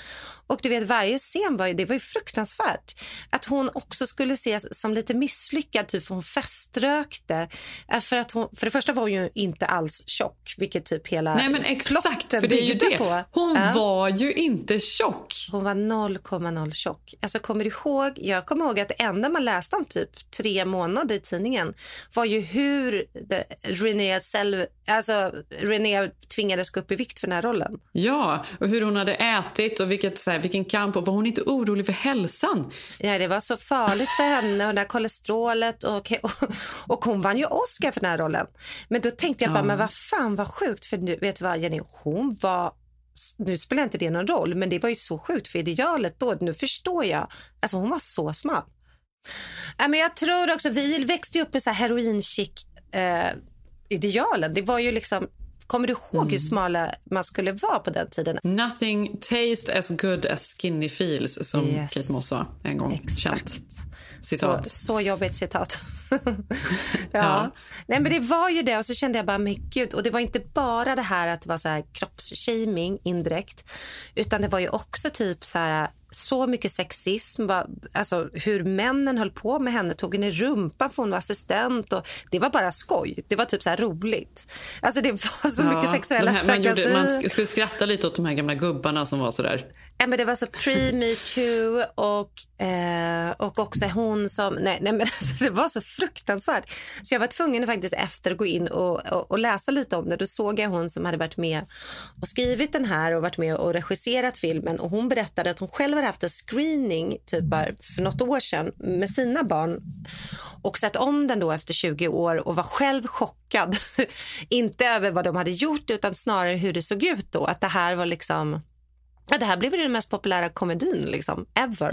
Och du vet varje scen var ju, det var ju fruktansvärt. Att hon också skulle ses som lite misslyckad, typ hon feströkte. Eh, För, att hon, för det första var hon ju inte alls tjock, vilket typ hela Nej men exakt, för det är ju det. På. Hon Ja. var ju inte tjock. Hon var 0,0 tjock. Alltså, kommer du ihåg? Jag kommer ihåg att det enda man läste om typ tre månader i tidningen var ju hur Renée, Selv, alltså, Renée tvingades gå upp i vikt för den här rollen. Ja, och hur hon hade ätit och vilket, så här, vilken kamp. Och var hon inte orolig för hälsan? Ja, det var så farligt för henne och det här kolesterolet och, och, och hon vann ju Oscar för den här rollen. Men då tänkte jag bara, Ja. men vad fan vad sjukt för nu, vet du vad Jenny, hon var nu spelar inte det någon roll, men det var ju så sjukt för idealet då. Nu förstår jag. Alltså hon var så smal. Ja, men jag tror också, vi växte upp med så här heroin chic eh, idealen. Det var ju liksom Kommer du ihåg hur smala man skulle vara på den tiden? Nothing tastes as good as skinny feels, som Yes. Kate Moss sa en gång. Exakt. Känt citat. Så, så jobbigt citat. ja. Ja. Nej, men det var ju det och så kände jag bara, men gud. Och det var inte bara det här att det var så här kroppsshaming indirekt. Utan det var ju också typ så här så mycket sexism, alltså hur männen höll på med henne, tog henne i rumpan för hon var assistent och det var bara skoj. Det var typ så roligt. Alltså det var så mycket sexuella här, man, trakasserier. man skulle skratta lite åt de här gamla gubbarna som var så där. Ja, men det var så pre-metoo och, eh, och också hon som... Nej, nej men alltså, det var så fruktansvärt. Så jag var tvungen faktiskt efter att gå in och, och, och läsa lite om det. Då såg jag hon som hade varit med och skrivit den här och varit med och regisserat filmen. Och Hon berättade att hon själv hade haft en screening typ för något år sedan med sina barn och sett om den då efter 20 år och var själv chockad. Inte över vad de hade gjort utan snarare hur det såg ut då. Att det här var liksom... Ja, det här blev ju den mest populära komedin liksom, ever.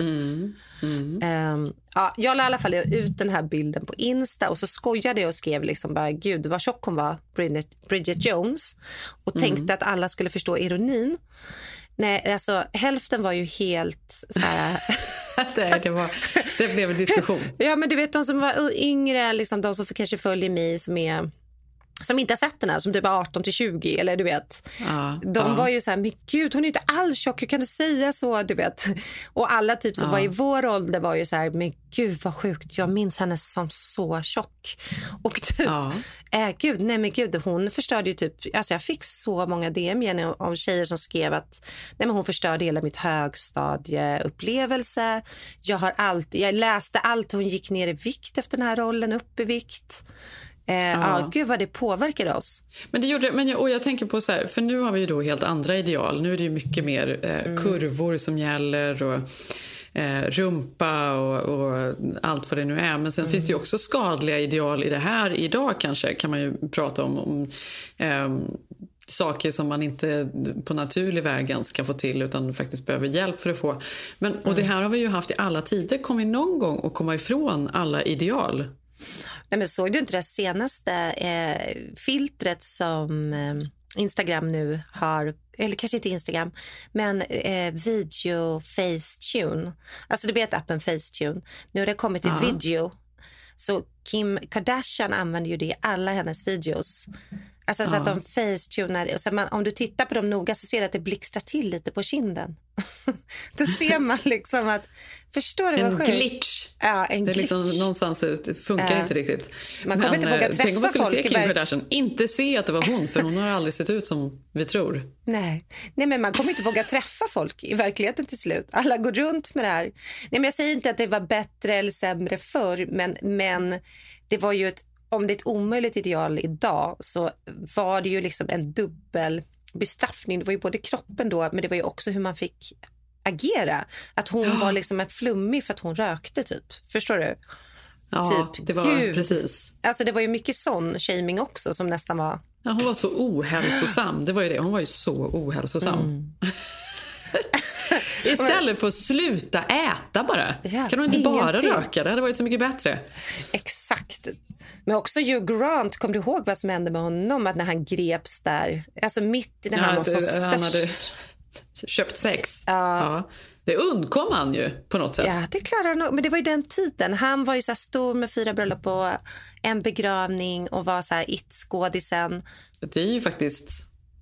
Ehm, ja, jag la i alla fall ut den här bilden på Insta och så skojade jag och skrev liksom bara, gud vad tjock hon var, Bridget, Bridget Jones. Och tänkte att alla skulle förstå ironin. Nej, alltså hälften var ju helt så här... det, det, var, det blev en diskussion. ja, men du vet de som var yngre, liksom, de som kanske följer mig som är som inte har sett den här, som typ är 18 till 20 eller du vet. Ja, De ja. var ju så här, men gud hon är inte alls tjock, hur kan du säga så? Du vet. Och alla typ som Ja. var i vår ålder var ju så här, men gud vad sjukt, jag minns henne som så tjock. Och typ, äh, gud, nej men gud, hon förstörde ju typ, alltså jag fick så många DM igen om tjejer som skrev att nej men hon förstörde hela mitt högstadieupplevelse. Jag har alltid, jag läste allt, hon gick ner i vikt efter den här rollen, upp i vikt. Eh, ja. gud vad det påverkade oss. Men det gjorde, men jag, och jag tänker på så här, för nu har vi ju då helt andra ideal. Nu är det ju mycket mer eh, kurvor som gäller och eh, rumpa och, och allt vad det nu är. Men sen finns det ju också skadliga ideal i det här idag kanske kan man ju prata om. om ehm, saker som man inte på naturlig väg ens kan få till utan faktiskt behöver hjälp för att få. Men, och det här har vi ju haft i alla tider. Kommer vi någon gång att komma ifrån alla ideal? Nej, men såg du inte det senaste eh, filtret som eh, Instagram nu har, eller kanske inte Instagram, men eh, video Facetune. Alltså du vet appen Facetune. Nu har det kommit till Ja. video. Så Kim Kardashian använder ju det i alla hennes videos. Alltså så Ja. att de facetunar. Och så man, om du tittar på dem noga så ser du att det blixtrar till lite på kinden. Då ser man liksom att... Förstår du vad En sjukt? glitch. Ja, en det är glitch. liksom någonstans ut, funkar Ja. inte riktigt. Man kommer inte våga eh, Tänk om man träffa skulle se Kim Kardashian, inte se att det var hon för hon har aldrig sett ut som vi tror. Nej. Nej, men man kommer inte våga träffa folk i verkligheten till slut. Alla går runt med det här. Nej, men jag säger inte att det var bättre eller sämre förr, men, men det var ju ett, om det är ett omöjligt ideal idag så var det ju liksom en dubbel bestraffning. Det var ju både kroppen då, men det var ju också hur man fick agera. Att hon var liksom en flummig för att hon rökte typ. Förstår du? Ja, typ, det var gud. precis. Alltså det var ju mycket sån shaming också som nästan var... Ja, hon var så ohälsosam. Det var ju det. Hon var ju så ohälsosam. Mm. Istället för att sluta äta bara. Ja, kan hon inte bara ingenting. röka? Det hade varit så mycket bättre. Exakt. Men också Hugh Grant, kommer du ihåg vad som hände med honom? Att när han greps där, alltså mitt när han Ja, var som det- han hade störst. köpt sex. Ja. Det undkom han ju på något sätt. Ja, det klarar han. Men det var ju den tiden. Han var ju så stor med fyra bröllop och en begravning och var så här it-skådisen. Det är ju faktiskt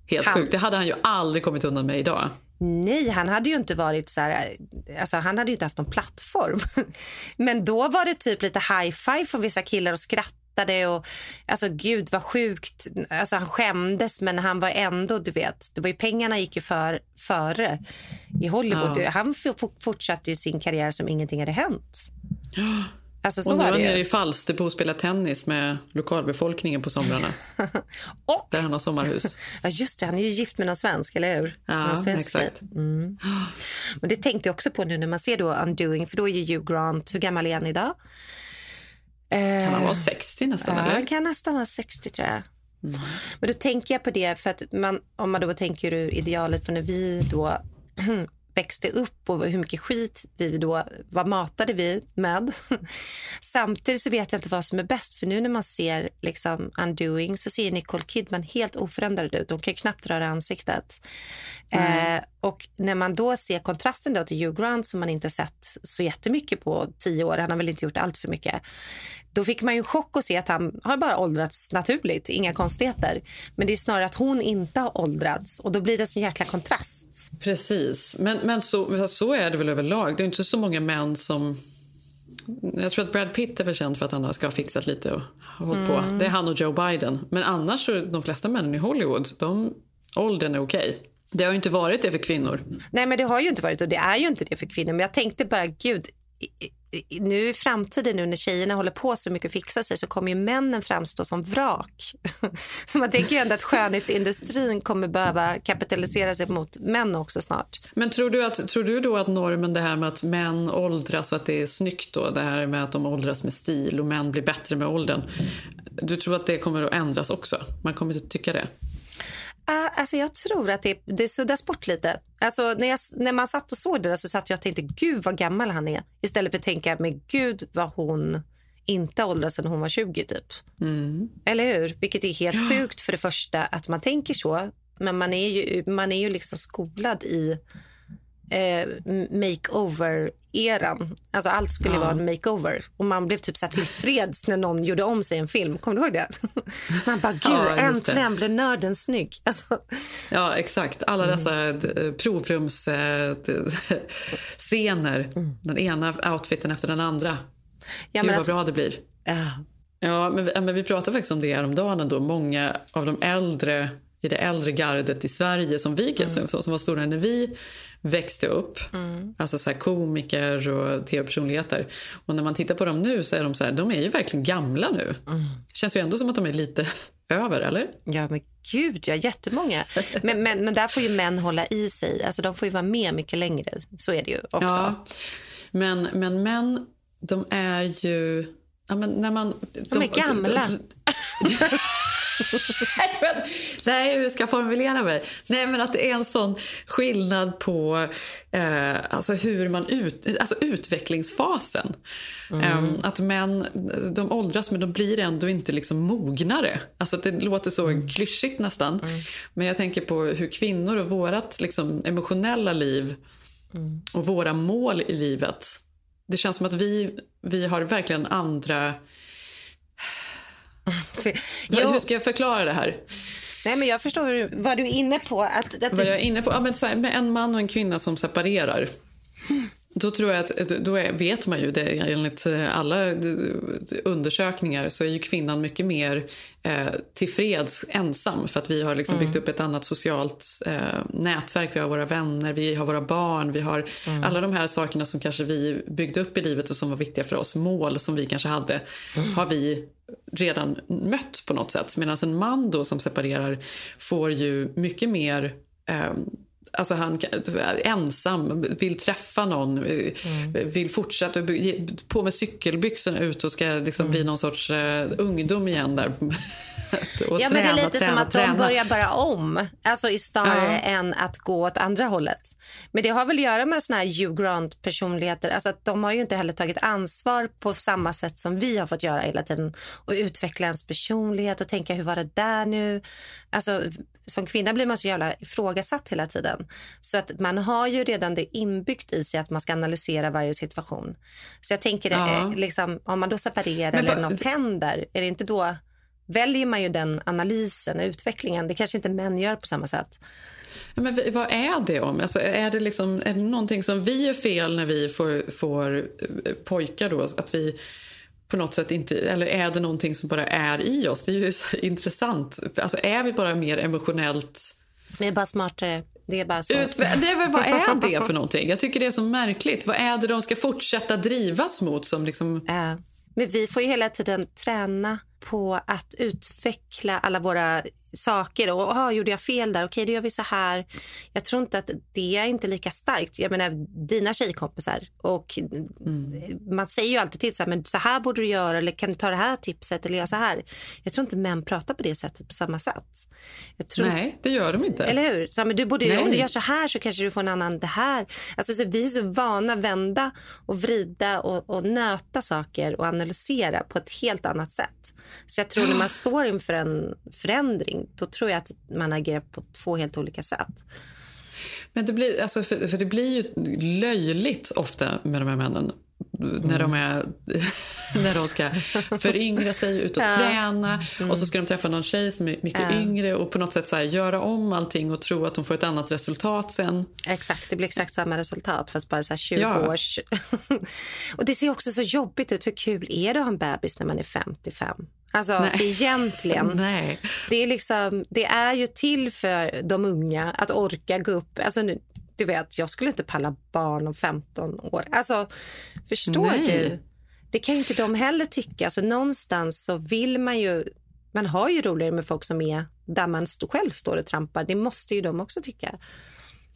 helt Han- sjukt. Det hade han ju aldrig kommit undan med idag. Nej, han hade ju inte varit så här, alltså han hade ju inte haft någon plattform. Men då var det typ lite high-five från vissa killar och skrattade och alltså gud vad sjukt. Alltså han skämdes men han var ändå, du vet, det var ju pengarna gick ju för, före i Hollywood. Ja. Han fortsatte ju sin karriär som ingenting hade hänt. Alltså så och nu var är han nere i. Falsterbo och spelar tennis med lokalbefolkningen på somrarna. och, Där han har sommarhus. Ja just det, han är ju gift med någon svensk, eller hur? Ja, svensk exakt. Mm. Men det tänkte jag också på nu när man ser då Undoing, för då är ju Hugh Grant, hur gammal är han idag? Kan han Eh, vara 60 nästan? Ja, eller? han kan nästan vara 60 tror jag. Men då tänker jag på det för att man, om man då tänker ur idealet för när vi då växte upp och hur mycket skit vi då var matade vi med. Samtidigt så vet jag inte vad som är bäst för nu när man ser liksom Undoing så ser Nicole Kidman helt oförändrad ut. Hon kan knappt röra ansiktet. Mm. Eh, och när man då ser kontrasten då till Hugh Grant som man inte sett så jättemycket på tio år, han har väl inte gjort allt för mycket. Då fick man ju en chock att se att han har bara åldrats naturligt, inga konstigheter. Men det är snarare att hon inte har åldrats och då blir det så jäkla kontrast. Precis, men, men så, så är det väl överlag. Det är inte så många män som... Jag tror att Brad Pitt är väl känd för att han ska ha fixat lite och hållit på. Mm. Det är han och Joe Biden. Men annars så är de flesta männen i Hollywood, de, åldern är okej. Det har ju inte varit det för kvinnor. Nej, men det har ju inte varit och det är ju inte det för kvinnor. Men jag tänkte bara, gud, nu i framtiden nu när tjejerna håller på så mycket att fixa sig så kommer ju männen framstå som vrak. Så man tänker ju ändå att skönhetsindustrin kommer behöva kapitalisera sig mot män också snart. Men tror du, att, tror du då att normen, det här med att män åldras och att det är snyggt då, det här med att de åldras med stil och män blir bättre med åldern. Du tror att det kommer att ändras också? Man kommer inte tycka det? Uh, alltså jag tror att det, det suddas bort lite. Alltså när, jag, när man satt och såg det där så satt jag och tänkte gud vad gammal han är. Istället för att tänka men gud vad hon inte åldrats sedan hon var 20 typ. Mm. Eller hur? Vilket är helt sjukt för det första att man tänker så. Men man är ju, man är ju liksom skolad i eh, makeover-eran. Alltså allt skulle Ja. vara en makeover. Och man blev typ så tillfreds när någon gjorde om sig en film. Kommer du ihåg det? Man bara, gud Ja, äntligen blev nörden snygg. Alltså, Ja, exakt. Alla dessa mm. provrumsscener. Den ena outfiten efter den andra. Ja, Gud vad att- bra det blir. Ja, men vi, ja, men vi pratade faktiskt om det häromdagen. Ändå. Många av de äldre i det äldre gardet i Sverige som vi som, som var stora när vi växte upp. Alltså så komiker och tv-personligheter. Och när man tittar på dem nu så är de så här, de är ju verkligen gamla nu. Känns ju ändå som att de är lite över, eller? Ja, men gud, ja, jättemånga. Men, men, men där får ju män hålla i sig. Alltså, de får ju vara med mycket längre. Så är det ju också. Ja. Men, men män, de är ju... Ja, men när man, De är gamla. Nej, men, nej, hur ska jag formulera mig? Nej, men att det är en sån skillnad på eh, alltså hur man ut, alltså utvecklingsfasen. Mm. Eh, att män de åldras, men de blir ändå inte liksom mognare. Alltså det låter så Mm. klyschigt nästan. Men jag tänker på hur kvinnor och vårt liksom, emotionella liv Mm. och våra mål i livet. Det känns som att vi, vi har verkligen andra... Jo. Hur ska jag förklara det här? Nej, men jag förstår vad du är inne på. Att, att Vad du, jag är inne på? Ja, men så här, med en man och en kvinna som separerar. Då tror jag att, då är, vet man ju det enligt alla undersökningar så är ju kvinnan mycket mer eh, tillfreds ensam för att vi har liksom Mm. byggt upp ett annat socialt eh, nätverk. Vi har våra vänner, vi har våra barn, vi har Mm. alla de här sakerna som kanske vi byggde upp i livet och som var viktiga för oss, mål som vi kanske hade, Mm. har vi redan mött på något sätt. Medan en man då som separerar får ju mycket mer eh, Alltså han ensam, vill träffa någon, eh, vill fortsätta på med cykelbyxorna ut och ska liksom bli någon sorts eh, ungdom igen där. och ja, men det är träna, lite som träna, att de träna. börjar bara om. Alltså i snarare Ja. än att gå åt andra hållet. Men det har väl att göra med såna här Hugh Grant-personligheter. Alltså att de har ju inte heller tagit ansvar på samma sätt som vi har fått göra hela tiden. Och utveckla ens personlighet och tänka hur var det där nu? Alltså som kvinna blir man så jävla ifrågasatt hela tiden. Så att man har ju redan det inbyggt i sig att man ska analysera varje situation. Så jag tänker, Ja. eh, liksom, om man då separerar eller något händer, är det inte då väljer man ju den analysen och utvecklingen. Det kanske inte män gör på samma sätt. Ja, Men vad är det om? Alltså, är, det liksom, är det någonting som vi gör fel när vi får, får eh, pojkar då? Att vi på något sätt inte... Eller är det någonting som bara är i oss? Det är ju intressant. Alltså, är vi bara mer emotionellt... Vi är bara smartare. Det är bara så. Ut, det är väl, vad är det för någonting? Jag tycker det är så märkligt. Vad är det de ska fortsätta drivas mot? Som liksom... Men vi får ju hela tiden träna på att utveckla alla våra saker. Och aha, gjorde jag fel där? Okej, då gör vi så här. Jag tror inte att det är inte lika starkt. Jag menar, dina tjejkompisar. Och Man säger ju alltid till så här, men så här borde du göra. Eller kan du ta det här tipset? Eller göra så här. Jag tror inte män pratar på det sättet på samma sätt. Nej, det gör de inte. Eller hur? Så, men du borde, Nej. om du gör så här så kanske du får en annan det här. Alltså, så vi är så vana vända och vrida och, och nöta saker och analysera på ett helt annat sätt. Så jag tror när man står inför en förändring då tror jag att man agerar på två helt olika sätt. Men det blir, alltså, för, för det blir ju löjligt ofta med de här männen. När de, är, när de ska föryngra sig, ut och Ja. träna och så ska de träffa någon tjej som är mycket Ja. yngre och på något sätt så här, göra om allting och tro att de får ett annat resultat sen. Exakt, det blir exakt samma resultat fast bara så här 20 Ja. års... och det ser också så jobbigt ut. Hur kul är det att ha en bebis när man är 55? Alltså Nej. egentligen. Nej. Det, är liksom, det är ju till för de unga att orka gå upp. Alltså, nu, du vet, jag skulle inte palla barn om 15 år. Alltså, förstår Nej. du? Det kan ju inte de heller tycka. Alltså, någonstans så vill man ju... Man har ju roligare med folk som är där man själv står och trampar. Det måste ju de också tycka.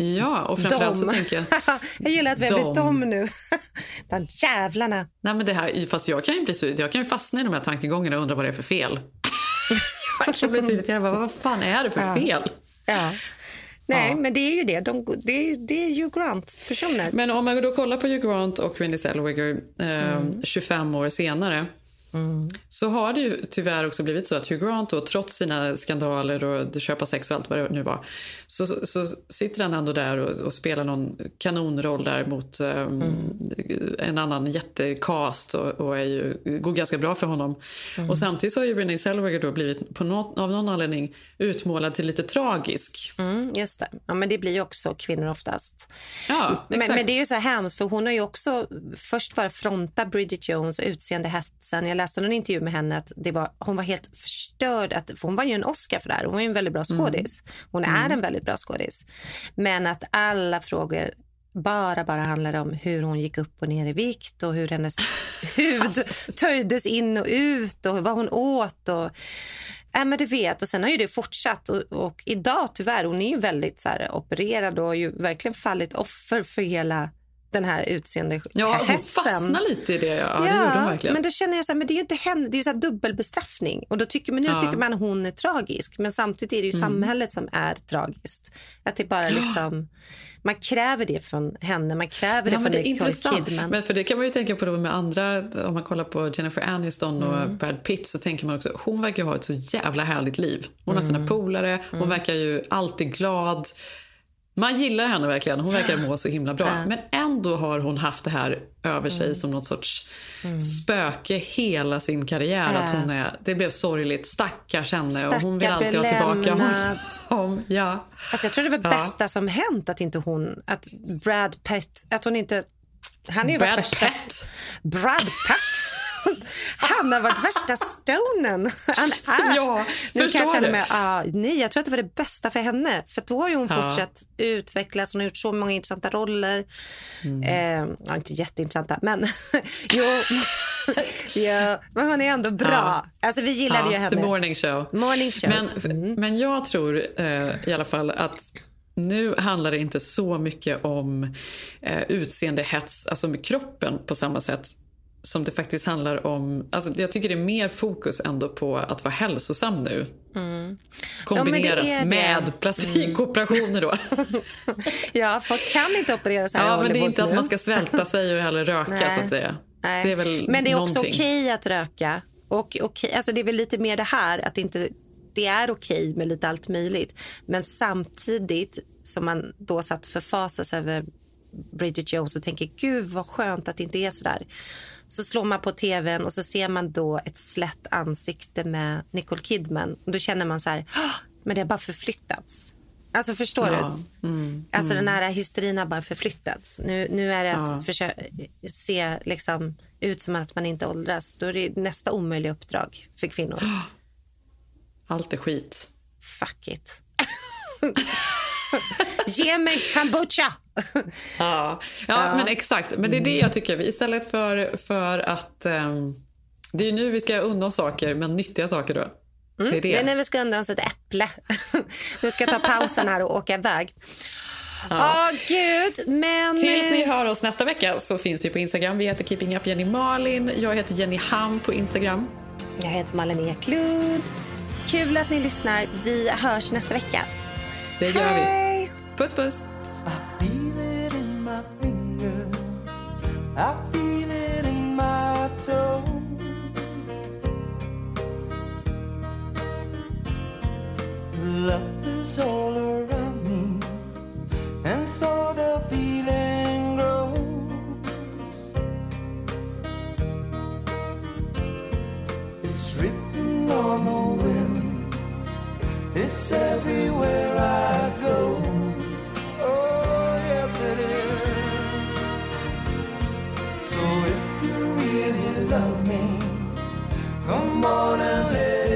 Ja, och framförallt så Dom. tänker jag... jag gillar att vi har blivit Dom. nu. De jävlarna. Nej, men det här, fast jag kan ju bli så, jag kan ju fastna i de här tankegångarna och undra vad det är för fel. jag kan bli så irriterad. Vad fan är det för Ja. fel? Ja. Nej, Ja. men det är ju det. De, det, är, det är Hugh Grant-personer. Men om man då kollar på Hugh Grant och Renée Zellweger eh, 25 år senare så har det ju tyvärr också blivit så att Hugh Grant då, trots sina skandaler och köpa sex och allt vad det nu var så, så, sitter han ändå där och, och spelar någon kanonroll där mot eh, en annan jättecast och, och är ju, går ganska bra för honom. Och samtidigt så har ju Renée Zellweger då blivit på något, av någon anledning utmålad till lite tragisk. Mm, just det. Ja, men det blir ju också kvinnor oftast. Ja, Men, men det är ju så hemskt för hon har ju också först var fronta Bridget Jones och utseendehetsen. Jag läste någon intervju med henne att det var, hon var helt förstörd. Att, för hon var ju en Oscar för det här. Hon var ju en väldigt bra skådis. Hon är en väldigt bra skådis. Men att alla frågor bara, bara handlar om hur hon gick upp och ner i vikt och hur hennes hud töjdes in och ut och vad hon åt. Och, Ja, men du vet, och sen har ju det fortsatt. Och, och idag tyvärr, hon är ju väldigt så här, opererad och har ju verkligen fallit offer för hela den här utseendehetsen. Ja, hon fastnar lite i det. Ja, det gjorde hon verkligen. men då känner jag så här, men det är ju inte henne, det är ju så dubbelbestraffning. Och då tycker, men nu Ja. tycker man att hon är tragisk, men samtidigt är det ju Mm. samhället som är tragiskt. Att det bara liksom, man kräver det från henne, man kräver det Ja, men från det är intressant. Kidman. Men för det kan man ju tänka på då med andra, om man kollar på Jennifer Aniston och Mm. Brad Pitt så tänker man också, hon verkar ha ett så jävla härligt liv. Hon har Mm. sina polare, hon verkar ju alltid glad. Man gillar henne verkligen, hon verkar må så himla bra. Men ändå har hon haft det här över sig Mm. som något sorts spöke hela sin karriär. Ja. Att hon är, det blev sorgligt, stackars henne och hon vill alltid ha tillbaka honom. Ja. Alltså jag tror det var Ja. bästa som hänt att inte hon, att Brad Pitt, att hon inte, han är ju Brad Pitt? Brad Pitt. Han har varit värsta stonen. Han är. Ja, nu kan jag känna mig, ah, nej jag tror att det var det bästa för henne. För då har ju hon Ja. fortsatt utvecklas, hon har gjort så många intressanta roller. Mm. Eh, ja, inte jätteintressanta men jo. ja, men hon är ändå bra. Ja. Alltså vi gillade Ja, ju henne. The Morning Show. Morning show. Men, men jag tror eh, i alla fall att nu handlar det inte så mycket om eh, utseendehets, alltså med kroppen på samma sätt som det faktiskt handlar om... Alltså jag tycker det är mer fokus ändå på att vara hälsosam nu. Kombinerat är det. med plastikoperationer då. Ja, folk kan inte operera så här ja, men det är inte att nu. man ska svälta sig och heller röka Nej. så att säga. Nej. Det är väl Men det är också någonting. okej att röka. Och okej, alltså det är väl lite mer det här att det inte det är okej med lite allt möjligt. Men samtidigt som man då satt förfasas över Bridget Jones och tänker gud vad skönt att det inte är så där. Så slår man på tvn och så ser man då ett slätt ansikte med Nicole Kidman. Och då känner man så här, "Åh, men det har bara förflyttats. Alltså förstår Ja. du? Mm. Alltså mm. den här hysterin har bara förflyttats. Nu, nu är det att Ja. försöka se liksom, ut som att man inte åldras. Då är det nästa omöjliga uppdrag för kvinnor. Allt är skit. Fuck it. Ge mig kombucha! Ja. Ja, men exakt. Men det är det jag tycker. Istället för, för att... ehm, det är nu vi ska unna oss saker, men nyttiga saker då. Mm. Det är det. är när vi ska undan oss ett äpple. vi ska ta pausen här och åka iväg. Ja. gud. Men... Tills ni hör oss nästa vecka så finns vi på Instagram. Vi heter Keeping Up Jenny Malin. Jag heter Jenny Ham på Instagram. Jag heter Malin Eklund. Kul att ni lyssnar. Vi hörs nästa vecka. Det gör Hej. vi. Puss puss. I feel it in my toe. Love is all around me, and so the feeling grows. It's written on the wind, it's everywhere I Mona live.